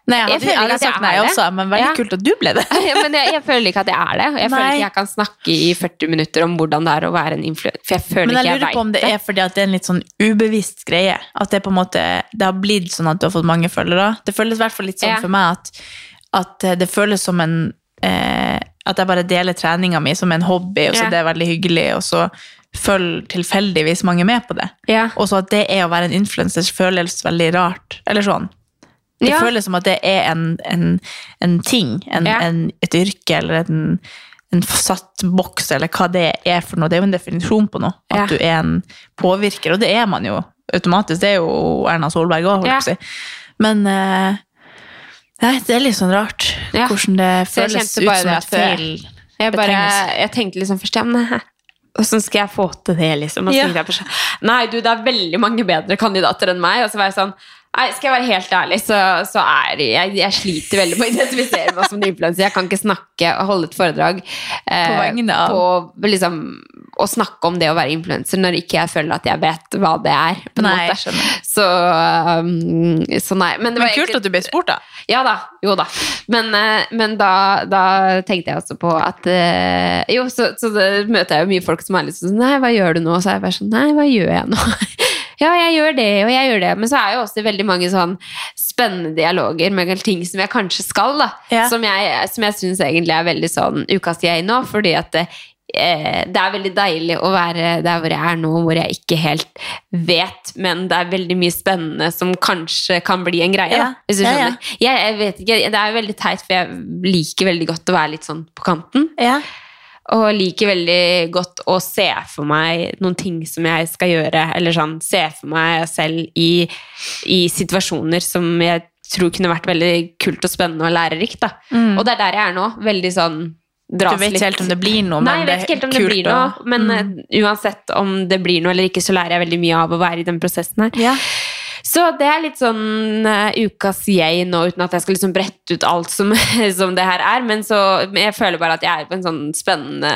Nei, jeg Jeg føler ikke at sagt jeg er det. også, men veldig Ja. kult at du ble det. Men jeg, jeg føler ikke at jeg er det. Jeg føler Nei. ikke jeg kan snakke i 40 minutter om hvordan det er å være en influenser. For jeg føler Men jeg ikke jeg lurer på om det er fordi at det er en litt sånn ubevisst greie. At det på en måte Det har blitt sånn at du har fått mange følgere. Det føles i hvert fall litt sånn Ja. for meg at, at det føles som en eh, At jeg bare deler treninga mi som en hobby, og så Ja. det er veldig hyggelig, og så følger tilfeldigvis mange med på det. Ja. Og så at det er å være en influenser føles veldig rart. Eller sånn. Det Ja. føles som at det er en, en, en ting, en, Ja. en, et yrke eller en, en satt boks, eller hva det er for noe. Det er jo en definisjon på noe. At Ja. du er en påvirker, og det er man jo automatisk. Det er jo Erna Solberg òg, holdt jeg på å si. Men eh, nei, det er litt sånn rart hvordan det føles ut som et feil. Jeg, bare, jeg tenkte liksom først ja, men? Hvordan skal jeg få til det, liksom? Ja. Nei, du, det er veldig mange bedre kandidater enn meg. Og så var jeg sånn Nei, skal jeg være helt ærlig, så, så er jeg, jeg sliter veldig med å identifisere meg som en influenser. Jeg kan ikke snakke og holde et foredrag eh, På liksom, å snakke om det å være influenser når ikke jeg føler at jeg vet hva det er. På en Nei, måte. Så, um, så nei. Men det Men var kult ikke... at du ble spurt, da. ja da, jo da. Men, eh, men da, da tenkte jeg også på at uh, Jo, så, så møter jeg jo mye folk som er litt sånn Nei, hva gjør du nå? Så er jeg bare sånn Nei, hva gjør jeg nå? ja, jeg gjør det, og jeg gjør det. Men så er jo også veldig mange sånn spennende dialoger med ting som jeg kanskje skal, da. Ja. Som jeg, som jeg syns egentlig er veldig sånn ukas jeg nå, fordi at det, eh, det er veldig deilig å være der hvor jeg er nå, hvor jeg ikke helt vet, men det er veldig mye spennende som kanskje kan bli en greie. Ja. Da, hvis du Ja, ja. Jeg, jeg vet ikke, Det er jo veldig teit, for jeg liker veldig godt å være litt sånn på kanten. Ja. Og liker veldig godt å se for meg noen ting som jeg skal gjøre, eller sånn se for meg selv i, i situasjoner som jeg tror kunne vært veldig kult og spennende og lærerikt. Da. Mm. Og det er der jeg er nå. Veldig sånn dras Du vet ikke helt om det blir noe, Nei, jeg vet ikke helt om det blir noe. Men Mm. eh, uansett om det blir noe eller ikke, så lærer jeg veldig mye av å være i den prosessen her. Ja. Så det er litt sånn uh, ukas jeg nå, uten at jeg skal liksom brette ut alt som, som det her er. Men, så, jeg føler bare at jeg er på en sånn spennende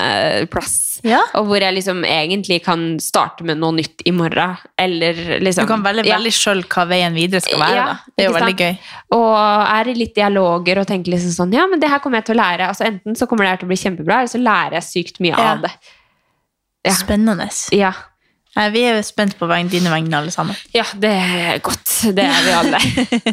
plass. Ja. Og hvor jeg liksom egentlig kan starte med noe nytt i morgen. Eller liksom Du kan velge ja. veldig sjøl hva veien videre skal være. Ja, da. Det er jo veldig gøy. Og er i litt dialoger og tenker liksom sånn Ja, men det her kommer jeg til å lære. Altså Enten så kommer det her til å bli kjempebra, eller så lærer jeg sykt mye av det. Ja. Spennende. Ja. Vi er jo spent på dine vegne, alle sammen. ja, det er godt. Det er vi alle.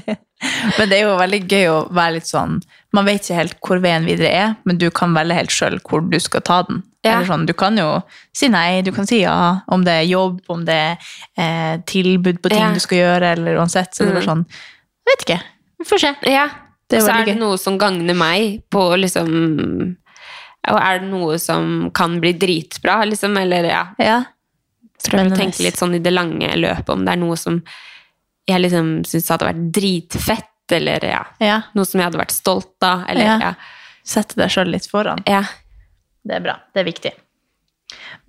Men det er jo veldig gøy å være litt sånn Man vet ikke helt hvor veien videre er, men du kan velge helt sjøl hvor du skal ta den. Ja. Eller sånn, du kan jo si nei, du kan si ja, om det er jobb, om det er eh, tilbud på ting Ja. du skal gjøre, eller uansett. Så det er bare sånn Jeg vet ikke. Vi får se. Ja. Det er så er det noe som gagner meg på liksom Og er det noe som kan bli dritbra, liksom? Eller ja. Ja. Prøver å tenke litt sånn i det lange løpet, om det er noe som jeg liksom syns hadde vært dritfett, eller ja. Ja. Noe som jeg hadde vært stolt av, eller Ja. ja. Sette deg sjøl litt foran. ja. Det er bra. Det er viktig.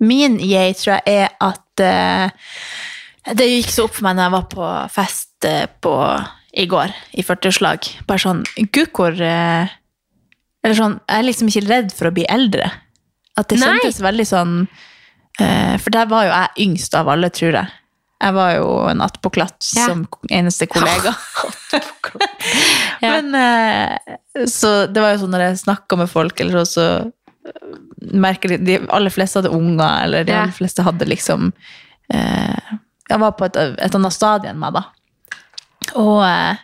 Min jeg tror jeg er at uh, Det gikk så opp for meg når jeg var på fest uh, på, i går, i 40-årslag. Bare sånn Gud, hvor uh, Eller sånn Jeg er liksom ikke redd for å bli eldre. At det Nei. kjentes veldig sånn For der var jo jeg yngst av alle, tror jeg. Jeg var jo en attpåklatt Ja. som eneste kollega. Ja. Men eh, Så det var jo sånn når jeg snakka med folk, eller så, så merker de, de aller fleste hadde unger, eller de Ja. aller fleste hadde liksom eh, Jeg var på et, et annet stadie enn meg, da. Og, eh,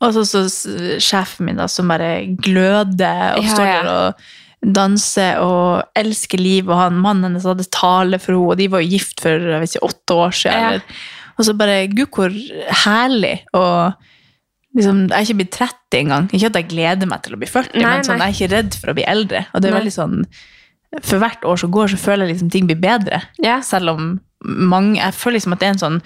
og så, så sjefen min, da, som bare gløder og står der og danser og elsker livet, og han mannen hennes hadde tale for henne, og de var jo gift for jeg vet ikke, åtte år siden. Ja. Og så bare Gud, hvor herlig. Og liksom, jeg er ikke blitt 30 engang. Ikke at jeg gleder meg til å bli 40, Nei, men sånn, nei. jeg er ikke redd for å bli eldre. Og det er Nei. veldig sånn For hvert år som går, så føler jeg liksom ting blir bedre. Ja. Selv om mange Jeg føler liksom at det er en sånn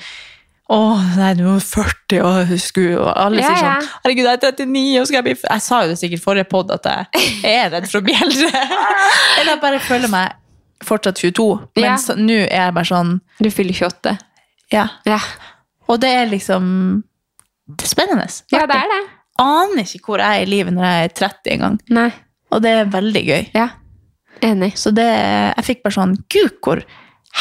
å, nei, du er 40, og skulle Og alle Ja, sier sånn Herregud, jeg er 39, og skal jeg bli f-» Jeg sa jo det sikkert forrige pod at jeg er redd for å bli eldre. Eller jeg bare føler meg fortsatt 22. Men Ja. så- nå er jeg bare sånn Du fyller 28. Ja. Ja. Og det er liksom Det er spennende. ja, det er det. Aner ikke hvor jeg er i livet når jeg er 30 engang. Nei. Og det er veldig gøy. Ja. Enig. Så det, jeg fikk bare sånn Gud, hvor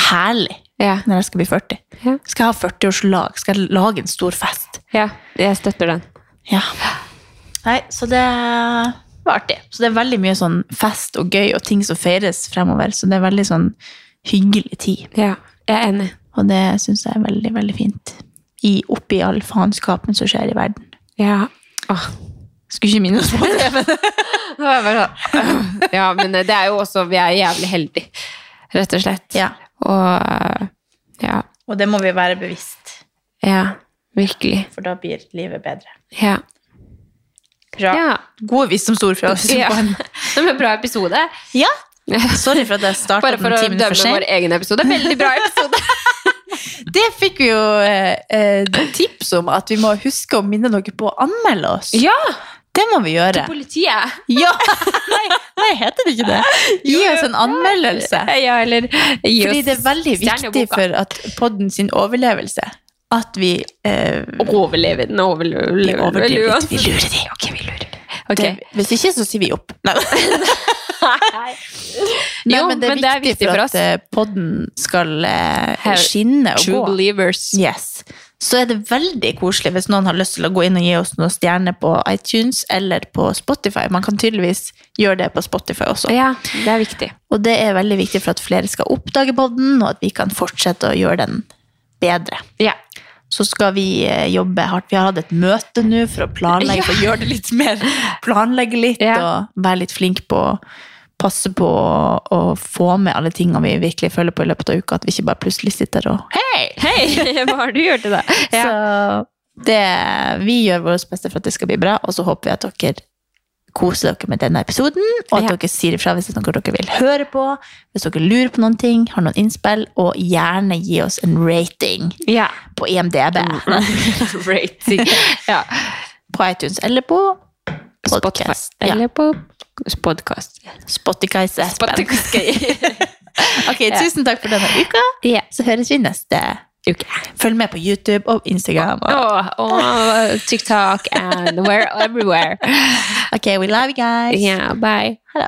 herlig Ja. når jeg skal bli 40. Ja. Skal jeg ha 40-årslag? Skal jeg lage en stor fest? ja. Jeg støtter den. Ja. Nei, så det var artig. Så det er veldig mye sånn fest og gøy og ting som feires fremover. Så det er veldig sånn hyggelig tid. Ja. Jeg er enig. Og det syns jeg er veldig, veldig fint. I, oppi all faenskapen som skjer i verden. Ja. Åh. Skulle ikke minne oss på det, men sånn, Ja, men det er jo også Vi er jævlig heldige, rett og slett. Ja. Og ja. Og det må vi være bevisst, Ja. Virkelig. for da blir livet bedre. Ja. Bra. Ja. Gode visdomsord fra oss. ja. Det var en bra episode. Ja. Sorry for at jeg starta Bare for sent. Bare for å dømme vår egen episode. Veldig bra episode. Det fikk vi jo eh, eh, tips om, at vi må huske å minne dere på å anmelde oss. Ja! Det må vi gjøre. Politiet. Ja! Nei, nei, heter det ikke det? Gi oss en anmeldelse. Ja, eller gi Fordi det er veldig viktig for at podden sin overlevelse at vi eh, Overlever den, overleve Vi. Vi lurer de. Ok, vi lurer de. Ok. det, Hvis ikke, så sier vi opp. Nei. Nei, Jo, men det er, men det er viktig, viktig for for at oss. eh, podden skal eh, skinne og True gå. believers. Yes. Så er det veldig koselig hvis noen har lyst til å gå inn og gi oss noen stjerner på iTunes eller på Spotify. Man kan tydeligvis gjøre det på Spotify også. Ja, det er viktig. Og det er veldig viktig for at flere skal oppdage podden, og at vi kan fortsette å gjøre den bedre. Ja. Så skal vi eh, jobbe hardt. Vi har hatt et møte nå for å planlegge, for å gjøre det litt mer Planlegge litt Ja. og være litt flink på passe på å, å få med alle tingene vi virkelig føler på i løpet av uka. At vi ikke bare plutselig sitter og Hei! Hei, hva har du gjort i dag? Ja. Så det, vi gjør vårt beste for at det skal bli bra, og så håper vi at dere kose dere med denne episoden, og at Ja. dere sier ifra hvis noe dere vil høre på, hvis dere lurer på noen ting, har noen innspill, og gjerne gi oss en rating Ja. på IMDb. Rating. Ja. På iTunes eller på Spotify. podcast. Ja. Eller på Spotify. Spotify. Ok, tusen takk for denne uka. Ja. Så høres vi neste Uke. Følg med på YouTube og Instagram. Og... Og, og TikTok and we're everywhere. Ok, we love you guys. Yeah, bye. Ha det.